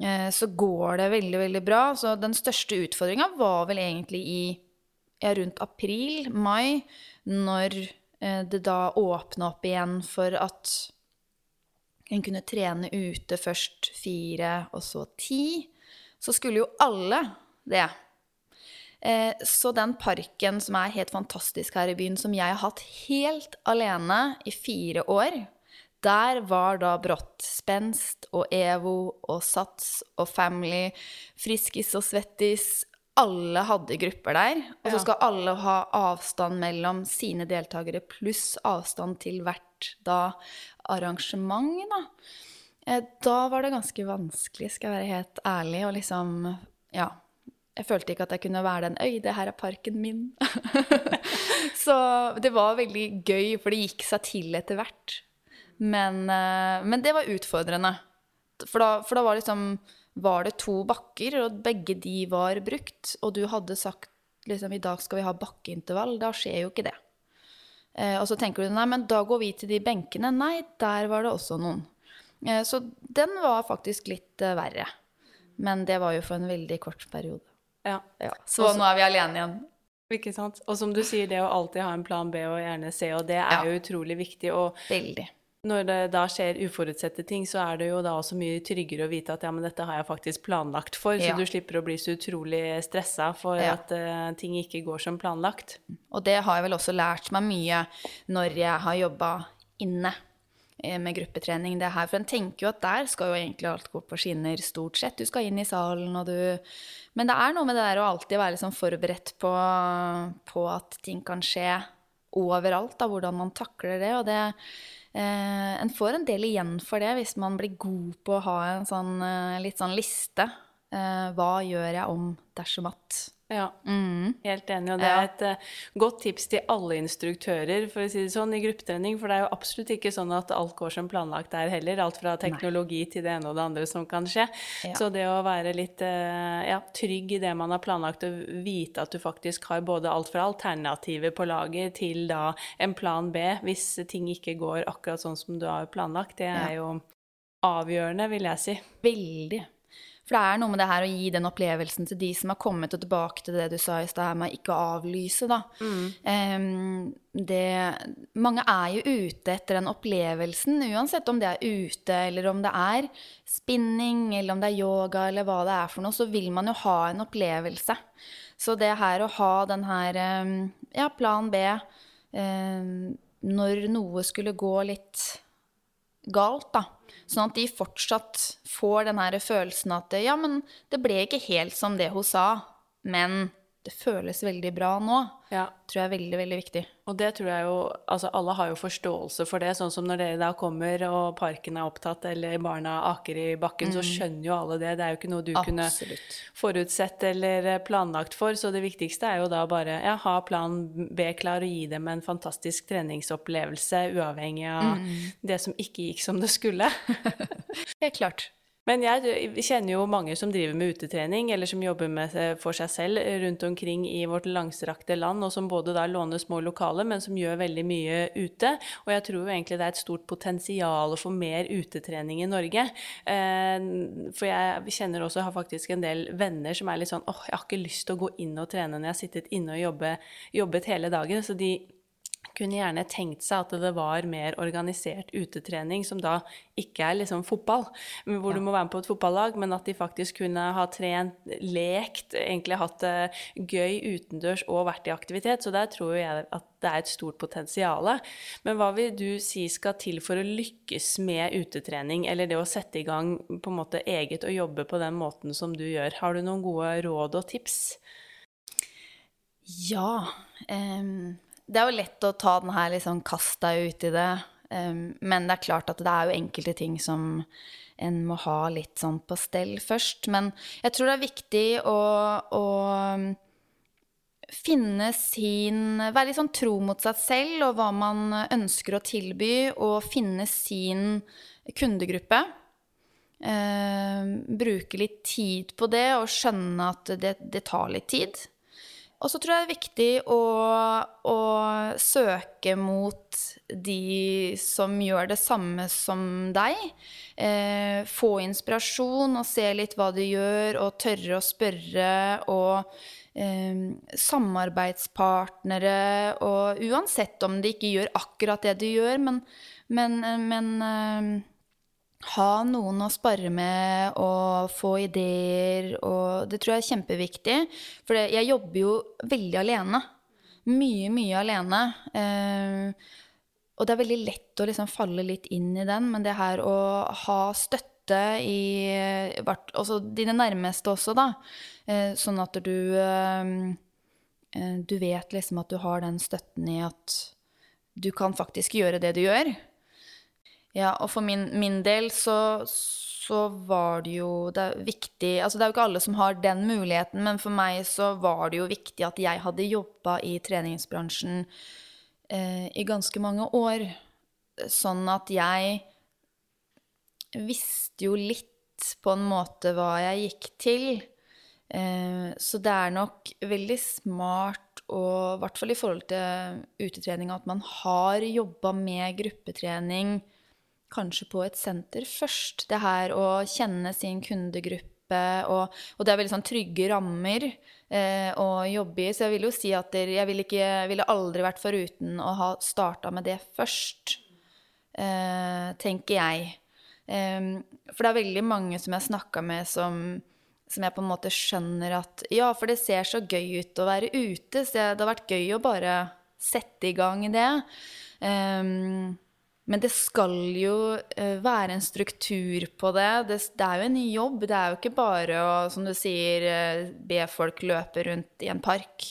eh, så går det veldig, veldig bra. Så den største utfordringa var vel egentlig i ja, rundt april, mai, når eh, det da åpna opp igjen for at en kunne trene ute først fire og så ti. Så skulle jo alle det. Eh, Så den parken som er helt fantastisk her i byen, som jeg har hatt helt alene i fire år, der var da brått Spenst og EVO og Sats og Family, Friskis og Svettis Alle hadde grupper der. Og så skal alle ha avstand mellom sine deltakere pluss avstand til hvert da arrangement, da. Eh, Da var det ganske vanskelig, skal jeg være helt ærlig, å liksom Ja. Jeg følte ikke at jeg kunne være den Øy, det her er parken min. så det var veldig gøy, for det gikk seg til etter hvert. Men, eh, men det var utfordrende. For da, for da var liksom var det to bakker, og begge de var brukt, og du hadde sagt liksom i dag skal vi ha bakkeintervall, da skjer jo ikke det. Eh, og så tenker du nei, men da går vi til de benkene. Nei, der var det også noen. Eh, så den var faktisk litt verre. Men det var jo for en veldig kort periode. Ja. Ja. Så nå er vi alene igjen. Ikke sant? Og som du sier, det å alltid ha en plan B og gjerne C og D er Ja. jo utrolig viktig. Og Veldig. når det da skjer uforutsette ting, så er det jo da også mye tryggere å vite at ja, men dette har jeg faktisk planlagt for, Ja. så du slipper å bli så utrolig stressa for at uh, ting ikke går som planlagt. Og det har jeg vel også lært meg mye når jeg har jobba inne med gruppetrening. Det her, For en tenker jo at der skal jo egentlig alt gå på skinner, stort sett. Du skal inn i salen, og du Men det er noe med det der å alltid være liksom forberedt på, på at ting kan skje overalt, da, hvordan man takler det. Og det eh, En får en del igjen for det hvis man blir god på å ha en sånn eh, litt sånn liste. Eh, hva gjør jeg om dersom at? Ja, Mm. helt enig. Og det er et uh, godt tips til alle instruktører for å si det sånn, i gruppetrening. For det er jo absolutt ikke sånn at alt går som planlagt der heller. Alt fra teknologi til det ene og det andre som kan skje. Ja. Så det å være litt uh, ja, trygg i det man har planlagt, og vite at du faktisk har både alt fra alternativer på lager til da en plan B hvis ting ikke går akkurat sånn som du har planlagt, det er Ja. jo avgjørende, vil jeg si. Veldig. For det er noe med det her å gi den opplevelsen til de som har kommet og tilbake til det du sa i stad med ikke å avlyse, da. Em, det, mange er jo ute etter den opplevelsen, uansett om det er ute, eller om det er spinning, eller om det er yoga, eller hva det er for noe, så vil man jo ha en opplevelse. Så det her å ha den her um, ja, plan B um, når noe skulle gå litt galt, da. Sånn at de fortsatt får den her følelsen at ja, men det ble ikke helt som det hun sa, men det føles veldig bra nå. Ja. Tror jeg er veldig, veldig viktig. Og det tror jeg jo Altså, alle har jo forståelse for det. Sånn som når dere da kommer og parken er opptatt, eller barna aker i bakken, så skjønner jo alle det. Det er jo ikke noe du kunne forutsett eller eh, planlagt for. Så det viktigste er jo da bare ja, ha plan B klar og gi dem en fantastisk treningsopplevelse, uavhengig av det som ikke gikk som det skulle. Helt klart. Men jeg kjenner jo mange som driver med utetrening, eller som jobber med for seg selv rundt omkring i vårt langstrakte land, og som både da låner små lokaler, men som gjør veldig mye ute. Og jeg tror jo egentlig det er et stort potensial for mer utetrening i Norge. Eh, For jeg kjenner også, har faktisk en del venner som er litt sånn åh, jeg har ikke lyst til å gå inn og trene når jeg har sittet inne og jobbet, jobbet hele dagen. Så de kunne gjerne tenkt seg at det var mer organisert utetrening, som da ikke er liksom fotball, hvor hvor du må være med på et fotballag, men at de faktisk kunne ha trent, lekt, egentlig hatt det gøy utendørs og vært i aktivitet. Så der tror jeg at det er et stort potensial. Men hva vil du si skal til for å lykkes med utetrening, eller det å sette i gang på en måte eget og jobbe på den måten som du gjør? Har du noen gode råd og tips? Ja. em, det er jo lett å ta den her liksom kast deg ut i det. Um, men det er klart at det er jo enkelte ting som en må ha litt sånn på stell først. Men jeg tror det er viktig å, å finne sin Være litt sånn tro mot seg selv og hva man ønsker å tilby, og finne sin kundegruppe. Eh, bruke litt tid på det og skjønne at det, det tar litt tid. Og så tror jeg det er viktig å, å søke mot de som gjør det samme som deg. Eh, få inspirasjon og se litt hva de gjør, og tørre å spørre. Og eh, samarbeidspartnere, og uansett om de ikke gjør akkurat det du gjør, men, men, men eh, ha noen å spare med og få ideer, og det tror jeg er kjempeviktig. For jeg jobber jo veldig alene. Mye, mye alene. Eh, og det er veldig lett å liksom falle litt inn i den, men det her å ha støtte i også dine nærmeste også, da. Eh, sånn at du eh, Du vet liksom at du har den støtten i at du kan faktisk gjøre det du gjør. Ja, og for min, min del så, så var det jo det er viktig Altså det er jo ikke alle som har den muligheten, men for meg så var det jo viktig at jeg hadde jobba i treningsbransjen eh, i ganske mange år. Sånn at jeg visste jo litt på en måte hva jeg gikk til. Eh, så det er nok veldig smart, og i hvert fall i forhold til utetrening, at man har jobba med gruppetrening kanskje på et senter først. Det her å kjenne sin kundegruppe, og, og det er veldig sånn trygge rammer eh, å jobbe i. Så jeg vil jo si at jeg ville, ikke, ville aldri vært foruten å ha starta med det først, eh, tenker jeg. Eh, for det er veldig mange som jeg har snakka med, som, som jeg på en måte skjønner at Ja, for det ser så gøy ut å være ute, så det har vært gøy å bare sette i gang det. Um, men det skal jo uh, være en struktur på det. det. det. er jo en jobb. Det er jo ikke bare å, som du sier, uh, be folk løpe rundt i en park.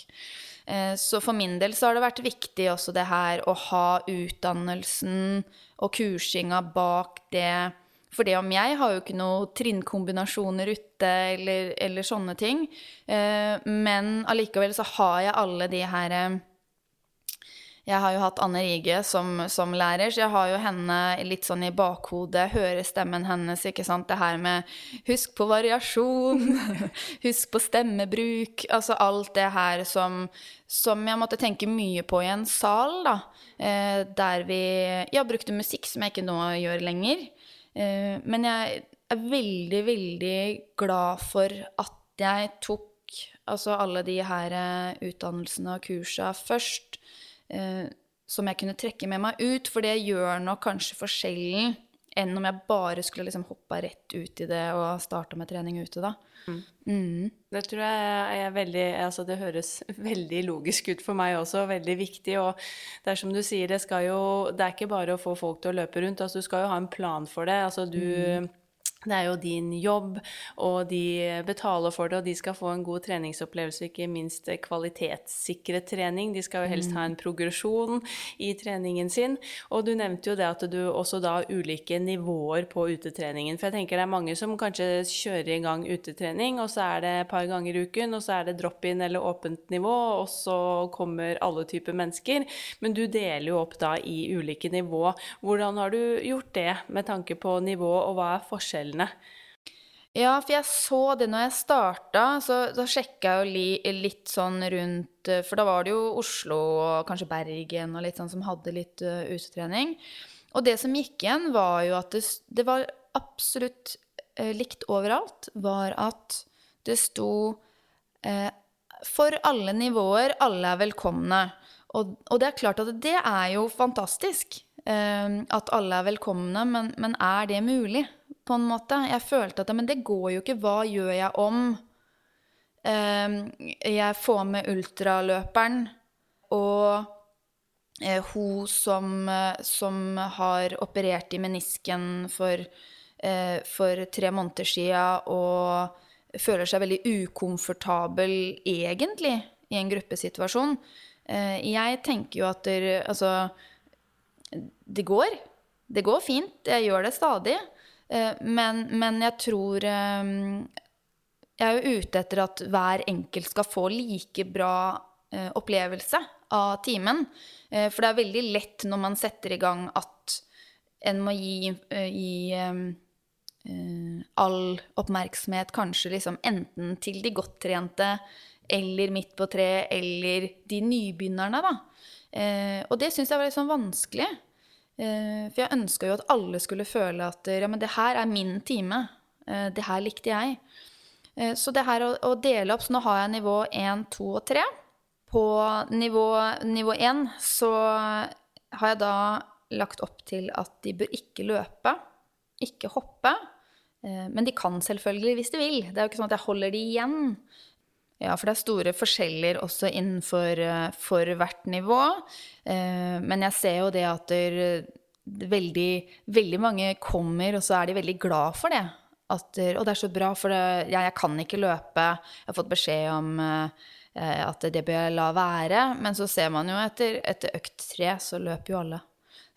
Uh, så for min del så har det vært viktig også det her å ha utdannelsen og kursinga bak det. For det om jeg har jo ikke noen trinnkombinasjoner ute eller, eller sånne ting. men allikevel så har jeg alle de her jeg har jo hatt Anne Rige som, som, lærer, så jeg har jo henne litt sånn i bakhodet. Hører stemmen hennes, ikke sant. Det her med husk på variasjon, husk på stemmebruk. Altså alt det her som, som jeg måtte tenke mye på i en sal, da. Eh, der vi ja, brukte musikk, som jeg ikke nå gjør lenger. Eh, men jeg er veldig, veldig glad for at jeg tok altså alle de her eh, utdannelsene og kursa først eh, som jeg kunne trekke med meg ut, for det gjør nok kanskje forskjellen enn om jeg bare skulle liksom hoppa rett ut i det og starta med trening ute, da. Mm. Mm. Det tror jeg er veldig Altså, det høres veldig logisk ut for meg også, veldig viktig. Og det er som du sier, det skal jo Det er ikke bare å få folk til å løpe rundt, altså du skal jo ha en plan for det. Altså du mm det er jo din jobb, og de betaler for det, og de skal få en god treningsopplevelse, ikke minst kvalitetssikret trening. De skal jo helst ha en mm. progresjon i treningen sin. Og du nevnte jo det at du også da har ulike nivåer på utetreningen. For jeg tenker det er mange som kanskje kjører i gang utetrening, og så er det et par ganger i uken, og så er det drop-in eller åpent nivå, og så kommer alle typer mennesker. Men du deler jo opp da i ulike nivå. Hvordan har du gjort det med tanke på nivå, og hva er forskjellen? Forskjellene. Ja, for jeg så det når jeg starta, så da sjekka jeg jo li, litt sånn rundt For da var det jo Oslo og kanskje Bergen og litt sånn som hadde litt uh, utetrening. Og det som gikk igjen, var jo at det, det var absolutt uh, likt overalt, var at det sto uh, For alle nivåer, alle er velkomne. Og, og, det er klart at det er jo fantastisk at alle er velkomne, men, men er det mulig? på en måte. Jeg følte at Men det går jo ikke. Hva gjør jeg om eh, jeg får med ultraløperen og eh, hun som, som, har operert i menisken for, eh, for tre måneder sia og føler seg veldig ukomfortabel egentlig i en gruppesituasjon. Eh, jeg tenker jo at der, altså Det går. Det går fint. Jeg gjør det stadig. Eh, men, men, jeg tror eh, Jeg er jo ute etter at hver enkelt skal få like bra eh, opplevelse av timen. For det er veldig lett når man setter i gang at en må gi, gi all oppmerksomhet kanskje liksom enten til de godt trente eller midt på tre eller de nybegynnerne, da. Og det syns jeg var litt sånn vanskelig. Eh, for jeg ønska jo at alle skulle føle at ja, men det her er min time. Eh, det her likte jeg. Eh, så det her å, å dele opp Så nå har jeg nivå 1, 2 og 3. På nivå, nivå 1 så har jeg da lagt opp til at de bør ikke løpe, ikke hoppe. Men de kan selvfølgelig hvis de vil. Det er jo ikke sånn at jeg holder de igjen. Ja, for det er store forskjeller også innenfor for hvert nivå. Eh, men jeg ser jo det at det veldig, veldig mange kommer, og så er de veldig glad for det. At, og det er så bra, for det, ja, jeg kan ikke løpe. Jeg har fått beskjed om eh, at det bør jeg la være. Men så ser man jo etter, etter økt tre, så løper jo alle.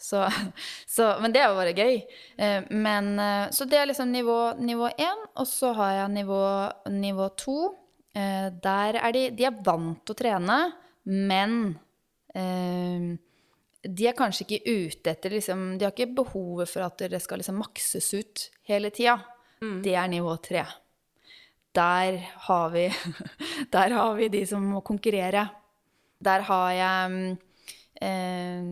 Så, så, men det er jo bare gøy. Eh, men, så det er liksom nivå én. Og så har jeg nivå, nivå to. Eh, der er de, de er vant til å trene, men eh, de er kanskje ikke ute etter liksom, De har ikke behovet for at det skal liksom makses ut hele tida. mm. det er nivå tre. Der har vi Der har vi de som må konkurrere. Der har jeg eh,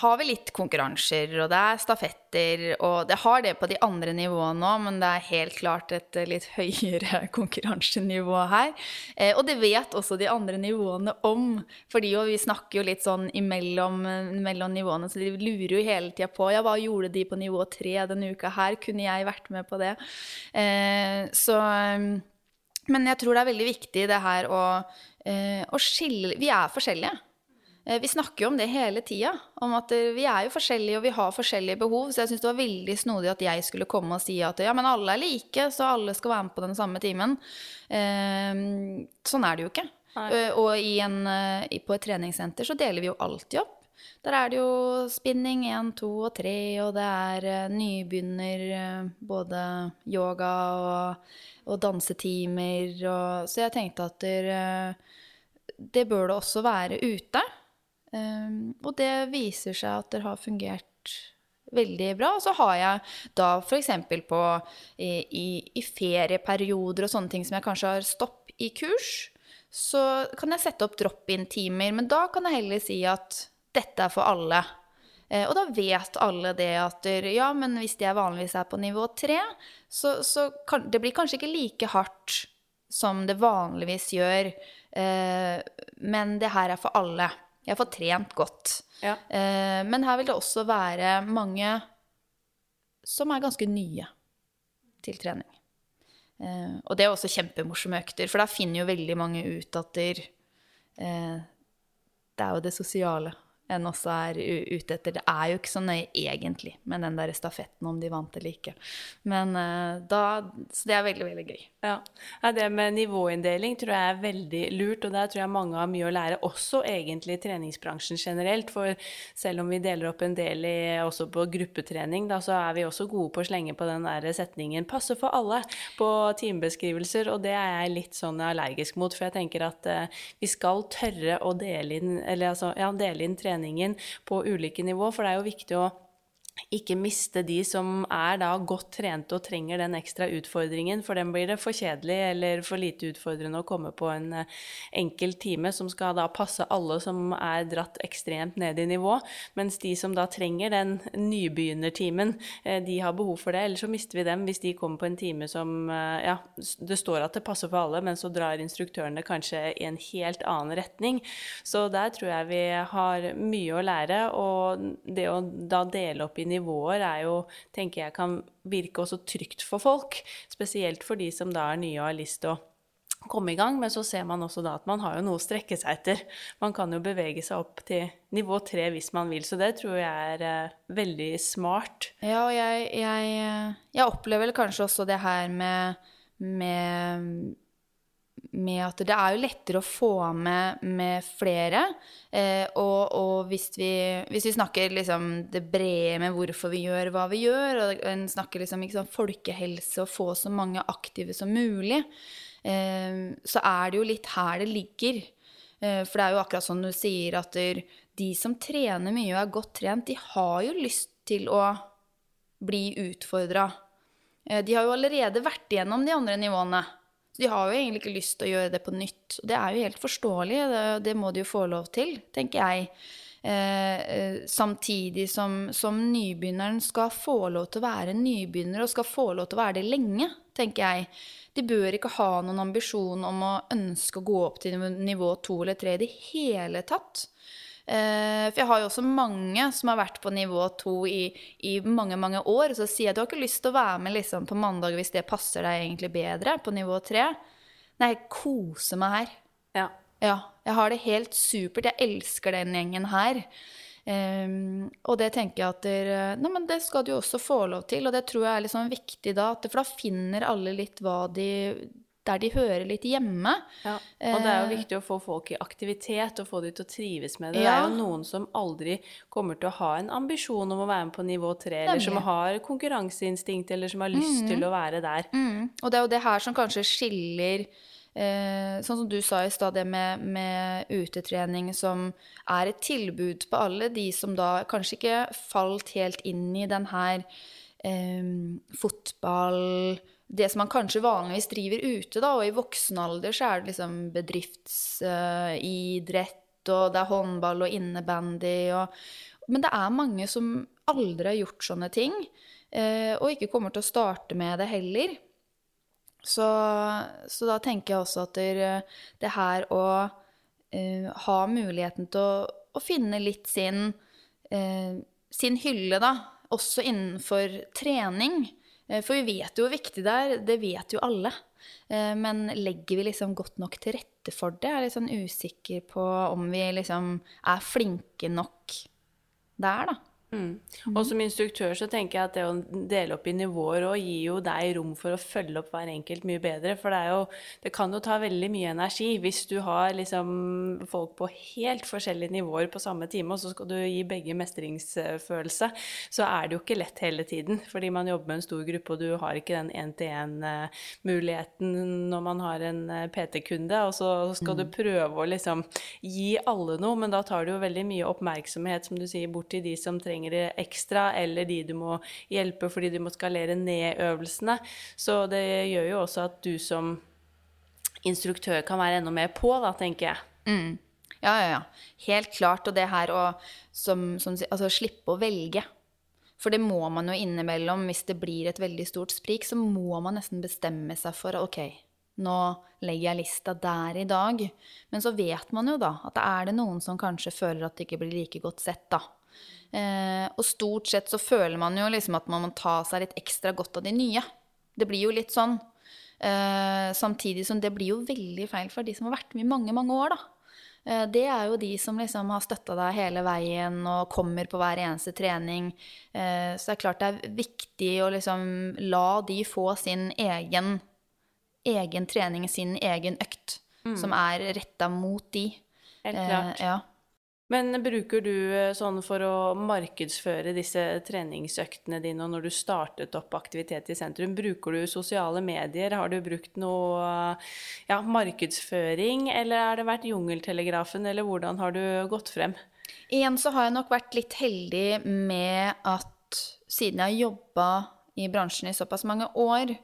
har vi litt konkurranser, og det er stafetter, og det har det på de andre nivåene òg, men det er helt klart et litt høyere konkurransenivå her. Eh, og det vet også de andre nivåene om, fordi vi snakker jo litt sånn imellom mellom nivåene, så de lurer jo hele tida på ja, hva gjorde de på nivå tre denne uka her, kunne jeg vært med på det? Eh, så Men jeg tror det er veldig viktig det her å, eh, å skille Vi er forskjellige. Eh, vi snakker jo om det hele tida, om at eh, vi er jo forskjellige og vi har forskjellige behov. Så jeg syns det var veldig snodig at jeg skulle komme og si at ja, men alle er like, så alle skal være med på den samme timen. Eh, sånn er det jo ikke. Nei. Og en, på et treningssenter så deler vi jo alltid opp. Der er det jo spinning én, to og tre, og det er nybegynner både yoga og, og dansetimer. Og, så jeg tenkte at det, det bør det også være ute. Um, og det viser seg at det har fungert veldig bra. Og så har jeg da f.eks. på i, i, ferieperioder og sånne ting som jeg kanskje har stopp i kurs, så kan jeg sette opp drop-in-timer. Men da kan jeg heller si at dette er for alle. Eh, og da vet alle det at ja, men hvis jeg vanligvis er på nivå tre, så, så kan det blir kanskje ikke like hardt som det vanligvis gjør. Eh, men det her er for alle. Jeg får trent godt. Ja. Eh, men her vil det også være mange som er ganske nye til trening. Eh, og det er også kjempemorsomme økter, for da finner jo veldig mange ut at der, eh, det er jo det sosiale enn også er ute etter. Det er jo ikke så nøye egentlig med den der stafetten om de vant eller ikke. Men uh, da Så det er veldig, veldig gøy. Ja. Det med nivåinndeling tror jeg er veldig lurt, og der tror jeg mange har mye å lære, også egentlig i treningsbransjen generelt. For selv om vi deler opp en del i, også på gruppetrening, da, så er vi også gode på å slenge på den der setningen 'passe for alle' på timebeskrivelser, og det er jeg litt sånn allergisk mot, for jeg tenker at eh, vi skal tørre å dele inn, eller altså, ja, dele inn trening treningen på ulike nivå. For det er jo viktig å ikke miste de som er da godt trente og trenger den ekstra utfordringen, for dem blir det for kjedelig eller for lite utfordrende å komme på en eh, enkel time som skal da passe alle som er dratt ekstremt ned i nivå, mens de som da trenger den nybegynnertimen, eh, de har behov for det, eller så mister vi dem hvis de kommer på en time som eh, ja, det står at det passer for alle, men så drar instruktørene kanskje i en helt annen retning. Så der tror jeg vi har mye å lære, og det å da dele opp i nivåer er jo, tenker jeg, kan virke også trygt for folk. Spesielt for de som da er nye og har lyst til å komme i gang, men så ser man også da at man har jo noe å strekke seg etter. Man kan jo bevege seg opp til nivå tre hvis man vil, så det tror jeg er uh, veldig smart. Ja, og jeg, jeg, jeg opplever kanskje også det her med, med med at det er jo lettere å få med, med flere. Eh, og, og hvis, vi, hvis, vi, snakker liksom det brede med hvorfor vi gjør hva vi gjør, og en snakker liksom sant, folkehelse og få så mange aktive som mulig, eh, så er det jo litt her det ligger. Eh, for det er jo akkurat sånn du sier at de som trener mye og er godt trent, de har jo lyst til å bli utfordra. Eh, de har jo allerede vært igjennom de andre nivåene. Så de har jo egentlig ikke lyst til å gjøre det på nytt. Og det er jo helt forståelig, det, det må de jo få lov til, tenker jeg. Eh, eh, samtidig som, som, nybegynneren skal få lov til å være nybegynner, og skal få lov til å være det lenge, tenker jeg. De bør ikke ha noen ambisjon om å ønske å gå opp til nivå to eller tre i det hele tatt. Eh, for jeg har jo også mange som har vært på nivå to i, i, mange mange år. Så sier jeg du har ikke lyst til å være med liksom, på mandag hvis det passer deg egentlig bedre, på nivå tre. Nei, jeg koser meg her. Ja. ja. Jeg har det helt supert. Jeg elsker den gjengen her. Um, og det tenker jeg at der, nei, men det skal du jo også få lov til, og det tror jeg er liksom viktig da. For da finner alle litt hva de der de hører litt hjemme. Ja, og det er jo viktig å få folk i aktivitet og få de til å trives med det. Ja. Det er jo noen som aldri kommer til å ha en ambisjon om å være med på nivå tre, eller som har konkurranseinstinkt, eller som har lyst mm. til å være der. Mm. Og det er jo det her som kanskje skiller eh, Sånn som du sa i stad, det med, med, utetrening som er et tilbud på alle de som da kanskje ikke falt helt inn i den her eh, fotball Det som man kanskje vanligvis driver ute, da, og i voksen alder så er det liksom bedriftsidrett, uh, og det er håndball og innebandy og Men det er mange som aldri har gjort sånne ting, uh, og ikke kommer til å starte med det heller. Så, så da tenker jeg også at det, det her å uh, ha muligheten til å, å finne litt sin, sin hylle, da, også innenfor trening. Eh, for vi vet jo hvor viktig det er, det vet jo alle. Eh, men legger vi liksom godt nok til rette for det? Jeg er litt sånn usikker på om vi liksom er flinke nok der, da. Mm. Og som instruktør så tenker jeg at det å dele opp i nivåer og gir jo deg rom for å følge opp hver enkelt mye bedre. For det, jo, det kan jo ta veldig mye energi hvis du har liksom folk på helt forskjellige nivåer på samme time, og så skal du gi begge mestringsfølelse. Så er det jo ikke lett hele tiden, fordi man jobber med en stor gruppe, og du har ikke den én-til-én-muligheten når man har en eh, PT-kunde, og så skal du mm. prøve å liksom gi alle noe, men da tar du jo veldig mye oppmerksomhet, som du sier, bort til de som trenger trenger ekstra, eller de du må hjelpe fordi du må skalere ned øvelsene. Så det gjør jo også at du som instruktør kan være enda mer på, da, tenker jeg. Mm. Ja, ja, ja. Helt klart. Og det her å som, som, altså, slippe å velge. For det må man jo innimellom. Hvis det blir et veldig stort sprik, så må man nesten bestemme seg for OK, nå legger jeg lista der i dag. Men så vet man jo da at det er det noen som kanskje føler at det ikke blir like godt sett, da. Eh, og stort sett så føler man jo liksom at man må ta seg litt ekstra godt av de nye. Det blir jo litt sånn. Eh, samtidig som det blir jo veldig feil for de som har vært med i mange, mange år, da. Eh, det er jo de som liksom har støtta deg hele veien og kommer på hver eneste trening. Eh, så det er klart det er viktig å liksom la de få sin egen, egen trening, sin egen økt, mm. som er retta mot de. Helt klart. Eh, ja. Men bruker du eh, sånn for å markedsføre disse treningsøktene dine, og når du startet opp aktivitet i sentrum, bruker du sosiale medier? Har du brukt noe ja, markedsføring, eller har det vært jungeltelegrafen, eller hvordan har du gått frem? Igjen så har jeg nok vært litt heldig med at siden jeg har jobba i bransjen i såpass mange år,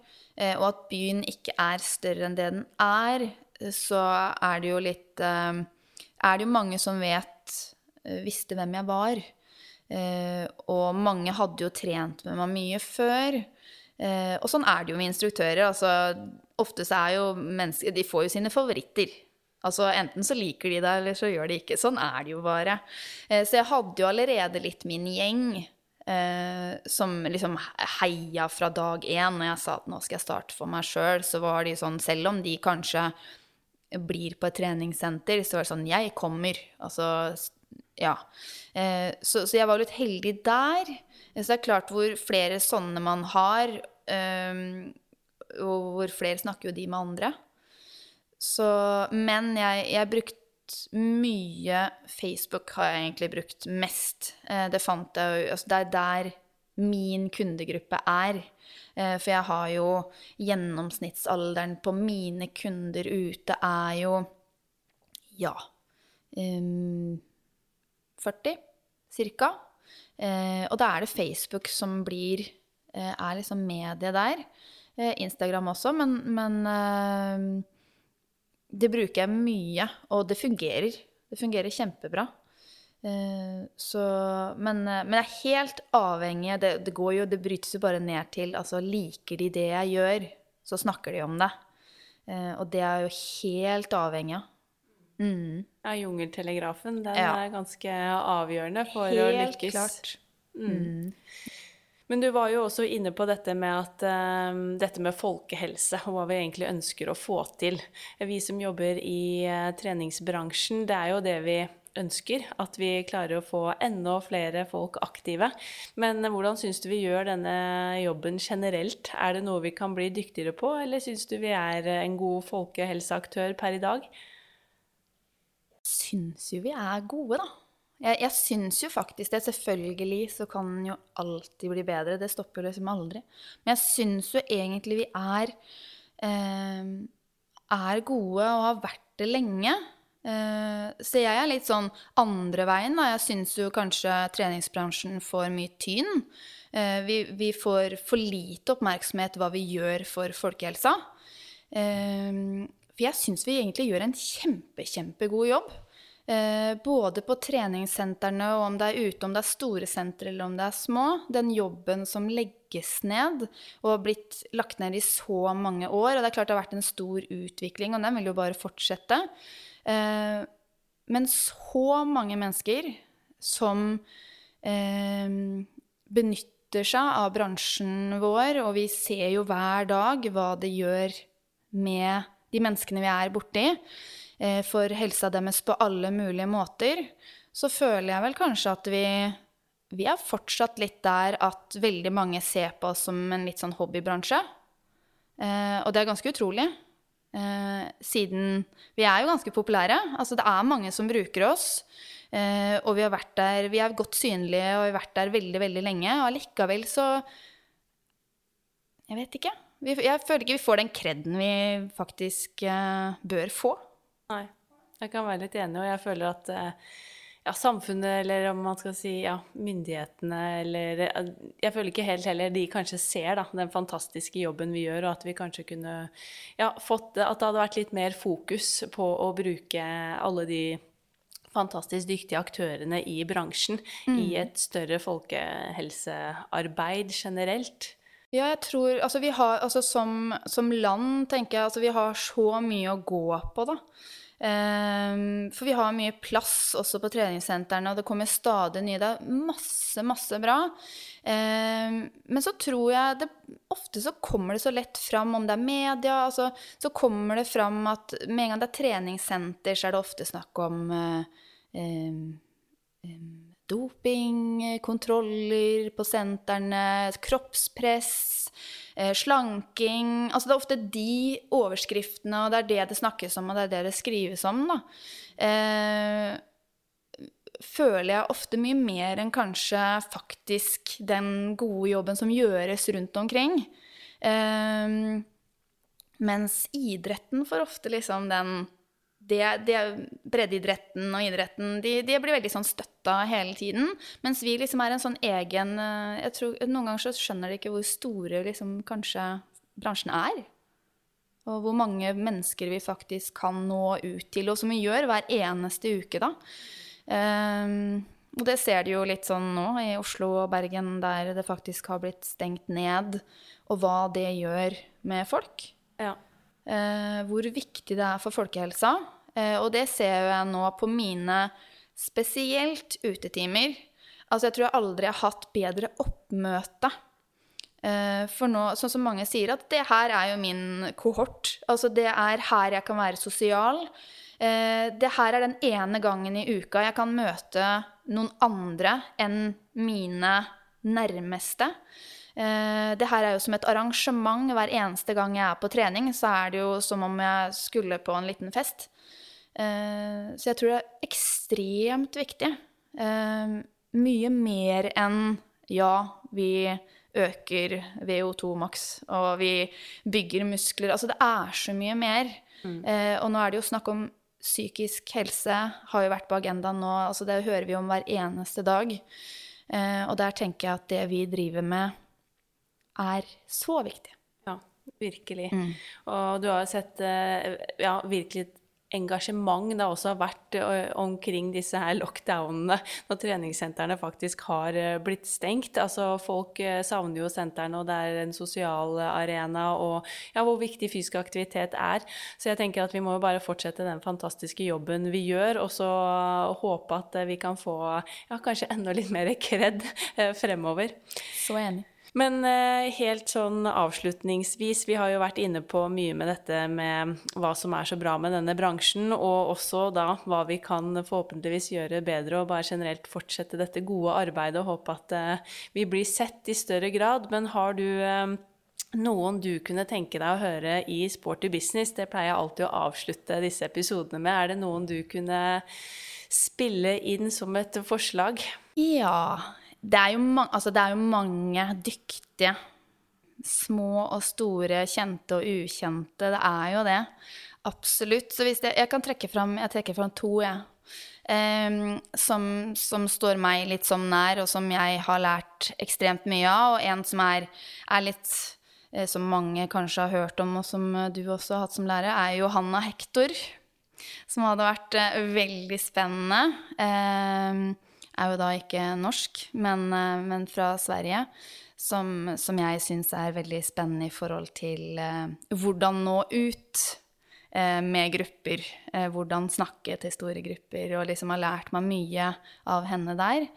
eh, og at byen ikke er større enn det den er, så er det jo litt eh, Er det jo mange som vet Eh, visste hvem jeg var. Eh, og mange hadde jo trent med meg mye før. Eh, og sånn er det jo med instruktører. Altså, ofte så er jo mennesker De får jo sine favoritter. Altså Enten så liker de deg, eller så gjør de ikke. Sånn er det jo bare. Så jeg hadde jo allerede litt min gjeng eh, som liksom heia fra dag én. Når jeg sa at nå skal jeg starte for meg sjøl, så var de sånn Selv om de kanskje blir på et treningssenter, så var det sånn Jeg kommer. Altså ja. Eh, så, så, jeg var litt heldig der. Så det er klart hvor flere sånne man har, eh, og hvor flere snakker jo de med andre. Så, men jeg, jeg brukt mye Facebook har jeg egentlig brukt mest. Eh, det fant jeg jo altså Det er der min kundegruppe er. Eh, for jeg har jo gjennomsnittsalderen på mine kunder ute er jo ja um, 40 ca. Eh, og da er det Facebook som blir eh, er liksom mediet der. Eh, Instagram også, men, men eh, det bruker jeg mye, og det fungerer. Det fungerer kjempebra. Eh, så, men, eh, men, jeg er helt avhengig det, det, går jo, det brytes jo bare ned til altså Liker de det jeg gjør, så snakker de om det. og det er jo helt avhengig av. Mm. Ja, jungeltelegrafen, den ja. er ganske avgjørende for Helt å lykkes. Helt klart. Mm. mm. Men du var jo også inne på dette med, at, uh, dette med folkehelse, og hva vi egentlig ønsker å få til. Vi som jobber i uh, treningsbransjen, det er jo det vi ønsker. At vi klarer å få enda flere folk aktive. Men hvordan syns du vi gjør denne jobben generelt? Er det noe vi kan bli dyktigere på, eller syns du vi er en god folkehelseaktør per i dag? Syns jo vi er gode, da. Jeg, jeg syns jo faktisk det. Selvfølgelig så kan jo alltid bli bedre. Det stopper jo liksom aldri. Men jeg syns jo egentlig vi er, eh, er gode og har vært det lenge. Eh, så jeg er litt sånn andre veien, da. Jeg syns jo kanskje treningsbransjen får mye tyn. Eh, vi, vi, får for lite oppmerksomhet hva vi gjør for folkehelsa. Eh, for jeg syns vi egentlig gjør en kjempe, kjempegod jobb. Eh, både på treningssentrene og om det er ute, om det er store sentre eller om det er små. Den jobben som legges ned og har blitt lagt ned i så mange år. Og det er klart det har vært en stor utvikling, og den vil jo bare fortsette. Men så mange mennesker som benytter benytter seg av bransjen vår, og vi ser jo hver dag hva det gjør med de menneskene vi er borti, eh, for helsa deres på alle mulige måter, så føler jeg vel kanskje at vi, vi er fortsatt litt der at veldig mange ser på oss som en litt sånn hobbybransje. Eh, og det er ganske utrolig. Eh, siden vi er jo ganske populære. Altså det er mange som bruker oss. Eh, og vi har vært der, vi er godt synlige og vi har vært der veldig, veldig lenge. Og allikevel så Jeg vet ikke. Jeg føler ikke vi får den kreden vi faktisk bør få. Nei. Jeg kan være litt enig, og jeg føler at uh, ja, samfunnet, eller om man skal si ja, myndighetene, eller Jeg føler ikke helt heller de kanskje ser da, den fantastiske jobben vi gjør, og at vi kanskje kunne ja, fått At det hadde vært litt mer fokus på å bruke alle de fantastisk dyktige aktørene i bransjen mm. i et større folkehelsearbeid generelt? Ja, jeg tror Altså, vi har Altså, som, som land, tenker jeg, altså vi har så mye å gå på, da. Um, for vi har mye plass også på treningssentrene, og det kommer stadig nye. Det er masse, masse bra. Um, men så tror jeg det Ofte så kommer det så lett fram, om det er media altså, Så kommer det fram at med en gang det er treningssenter, så er det ofte snakk om uh, um, doping, kontroller på sentrene, kroppspress, eh, slanking Altså det er ofte de overskriftene, og det er det det snakkes om, og det er det det skrives om, da. Eh, føler jeg ofte mye mer enn kanskje faktisk den gode jobben som gjøres rundt omkring. Eh, mens idretten får ofte liksom den det, det, breddeidretten og idretten de, de, blir veldig sånn støtta hele tiden. Mens vi liksom er en sånn egen eh, jeg tror, Noen ganger så skjønner de ikke hvor store liksom, kanskje bransjen er. Og hvor mange mennesker vi faktisk kan nå ut til, og som vi gjør hver eneste uke, da. Um, og det ser de jo litt sånn nå i Oslo og Bergen, der det faktisk har blitt stengt ned, og hva det gjør med folk. Ja. Uh, hvor viktig det er for folkehelsa. Eh, og det ser jeg nå på mine spesielt utetimer. Altså, jeg tror jeg aldri har hatt bedre oppmøte. Eh, for nå, sånn som mange sier, at det her er jo min kohort. Altså, det er her jeg kan være sosial. Eh, det her er den ene gangen i uka jeg kan møte noen andre enn mine nærmeste. Det her er jo som et arrangement. Hver eneste gang jeg er på trening, så er det jo som om jeg skulle på en liten fest. Eh, så jeg tror det er ekstremt viktig. Eh, mye mer enn ja, vi øker VO2 maks, og vi bygger muskler. Altså det er så mye mer. Mm. Eh, og nå er det jo snakk om psykisk helse, har jo vært på agendaen nå. altså Det hører vi om hver eneste dag. og der tenker jeg at det vi driver med, er så viktig. Ja, virkelig. Mm. Og du har jo sett ja, virkelig engasjement det også har vært omkring disse her lockdownene, når treningssentrene faktisk har blitt stengt. Altså Folk savner jo sentrene, og det er en sosial arena, og ja, hvor viktig fysisk aktivitet er. Så jeg tenker at vi må jo bare fortsette den fantastiske jobben vi gjør, og så håpe at vi kan få ja, kanskje enda litt mer kred fremover. Så enig. Men eh, helt sånn avslutningsvis, vi har jo vært inne på mye med dette med hva som er så bra med denne bransjen, og også da hva vi kan forhåpentligvis gjøre bedre, og bare generelt fortsette dette gode arbeidet og håpe at eh, vi blir sett i større grad. Men har du eh, noen du kunne tenke deg å høre i Sporty business? Det pleier jeg alltid å avslutte disse episodene med. Er det noen du kunne spille inn som et forslag? Ja, det er, jo, altså det er jo mange dyktige. Små og store, kjente og ukjente. Det er jo det. Absolutt. Så hvis jeg, kan trekke fram, jeg trekker fram to, jeg. Um, som, som, står meg litt sånn nær, og som jeg har lært ekstremt mye av. Og en som er, er litt eh, Som mange kanskje har hørt om, og som du også har hatt som lærer, er Johanna Hector. Som hadde vært eh, veldig spennende. Um, er jo da ikke norsk, men, uh, men fra Sverige. Som, som jeg syns er veldig spennende i forhold til eh, hvordan nå ut Eh, med grupper. Eh, hvordan snakke til store grupper, og liksom har lært meg mye av henne der.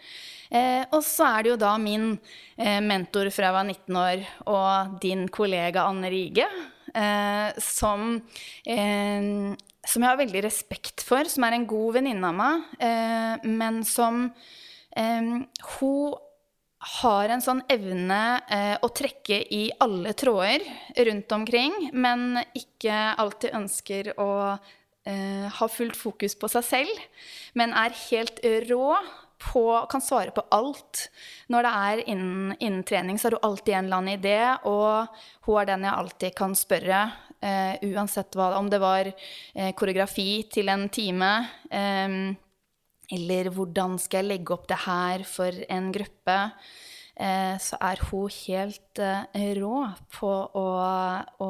Eh, og så er det jo da min mentor fra jeg var 19 år, og din kollega Anne Rige, som, som jeg har veldig respekt for, som er en god venninne av meg, men som Hun har en sånn evne eh, å trekke i alle tråder rundt omkring, men ikke alltid ønsker å eh, ha fullt fokus på seg selv, men er helt rå på, kan svare på alt. Når det er innen, innen trening, så har hun alltid en eller annen idé, og hun er den jeg alltid kan spørre, eh, uansett hva Om det var eh, koreografi til en time, eh, eller hvordan skal jeg legge opp det her for en gruppe? Eh, så er hun helt rå på å, å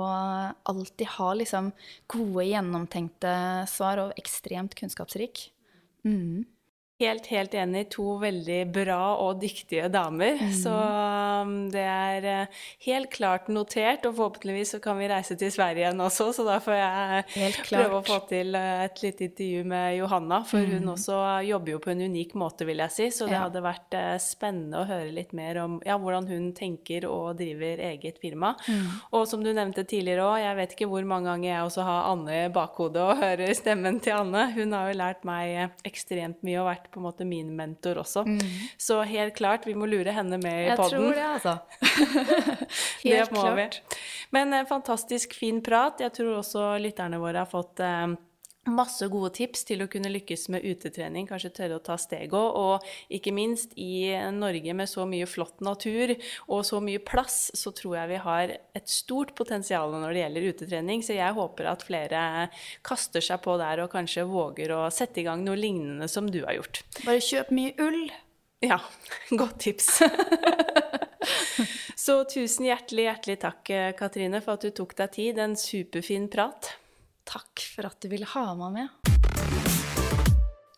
alltid ha liksom gode, gjennomtenkte svar, og ekstremt kunnskapsrik. Mm. Helt, helt enig. To veldig bra og dyktige damer. Mm. Så um, det er uh, helt klart notert, og forhåpentligvis så kan vi reise til Sverige igjen også, så da får jeg prøve å få til uh, et lite intervju med Johanna. For mm. hun også jobber jo på en unik måte, vil jeg si, så det ja. hadde vært uh, spennende å høre litt mer om ja, hvordan hun tenker og driver eget firma. Mm. Og som du nevnte tidligere òg, jeg vet ikke hvor mange ganger jeg også har Anne i bakhodet og hører stemmen til Anne. Hun har jo lært meg ekstremt mye og vært på en måte min mentor også. Mm. Så helt klart, vi må lure henne med i poden. Jeg tror det, altså. helt det klart. vi. Men en fantastisk fin prat. Jeg tror også lytterne våre har fått eh, Masse gode tips til å kunne lykkes med utetrening, kanskje tørre å ta steget. Og ikke minst i Norge med så mye flott natur og så mye plass, så tror jeg vi har et stort potensial når det gjelder utetrening. Så jeg håper at flere kaster seg på der og kanskje våger å sette i gang noe lignende som du har gjort. Bare kjøp mye ull. Ja, godt tips. så tusen hjertelig, hjertelig takk, Katrine, for at du tok deg tid. En superfin prat. Takk for at du ville ha meg med.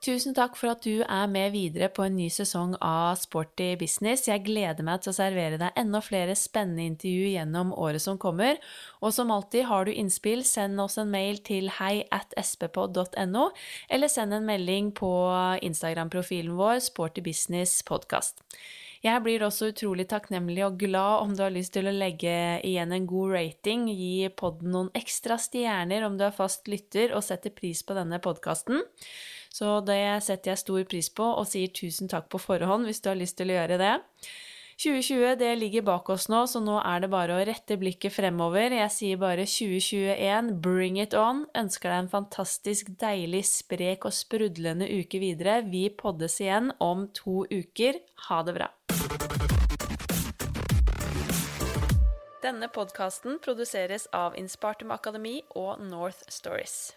Tusen takk for at du er med videre på en ny sesong av Sporty business. Jeg gleder meg til å servere deg enda flere spennende intervju gjennom året som kommer. Og som alltid, har du innspill, send oss en mail til hei at sppod.no, eller send en melding på Instagram-profilen vår Sporty business podcast. Jeg blir også utrolig takknemlig og glad om du har lyst til å legge igjen en god rating, gi podden noen ekstra stjerner om du er fast lytter og setter pris på denne podkasten. Så det setter jeg stor pris på, og sier tusen takk på forhånd hvis du har lyst til å gjøre det. 2020 det ligger bak oss nå, så nå er det bare å rette blikket fremover. Jeg sier bare 2021, bring it on. Ønsker deg en fantastisk deilig, sprek og sprudlende uke videre. Vi poddes igjen om to uker. Ha det bra. Denne podkasten produseres av Inspartum Akademi og North Stories.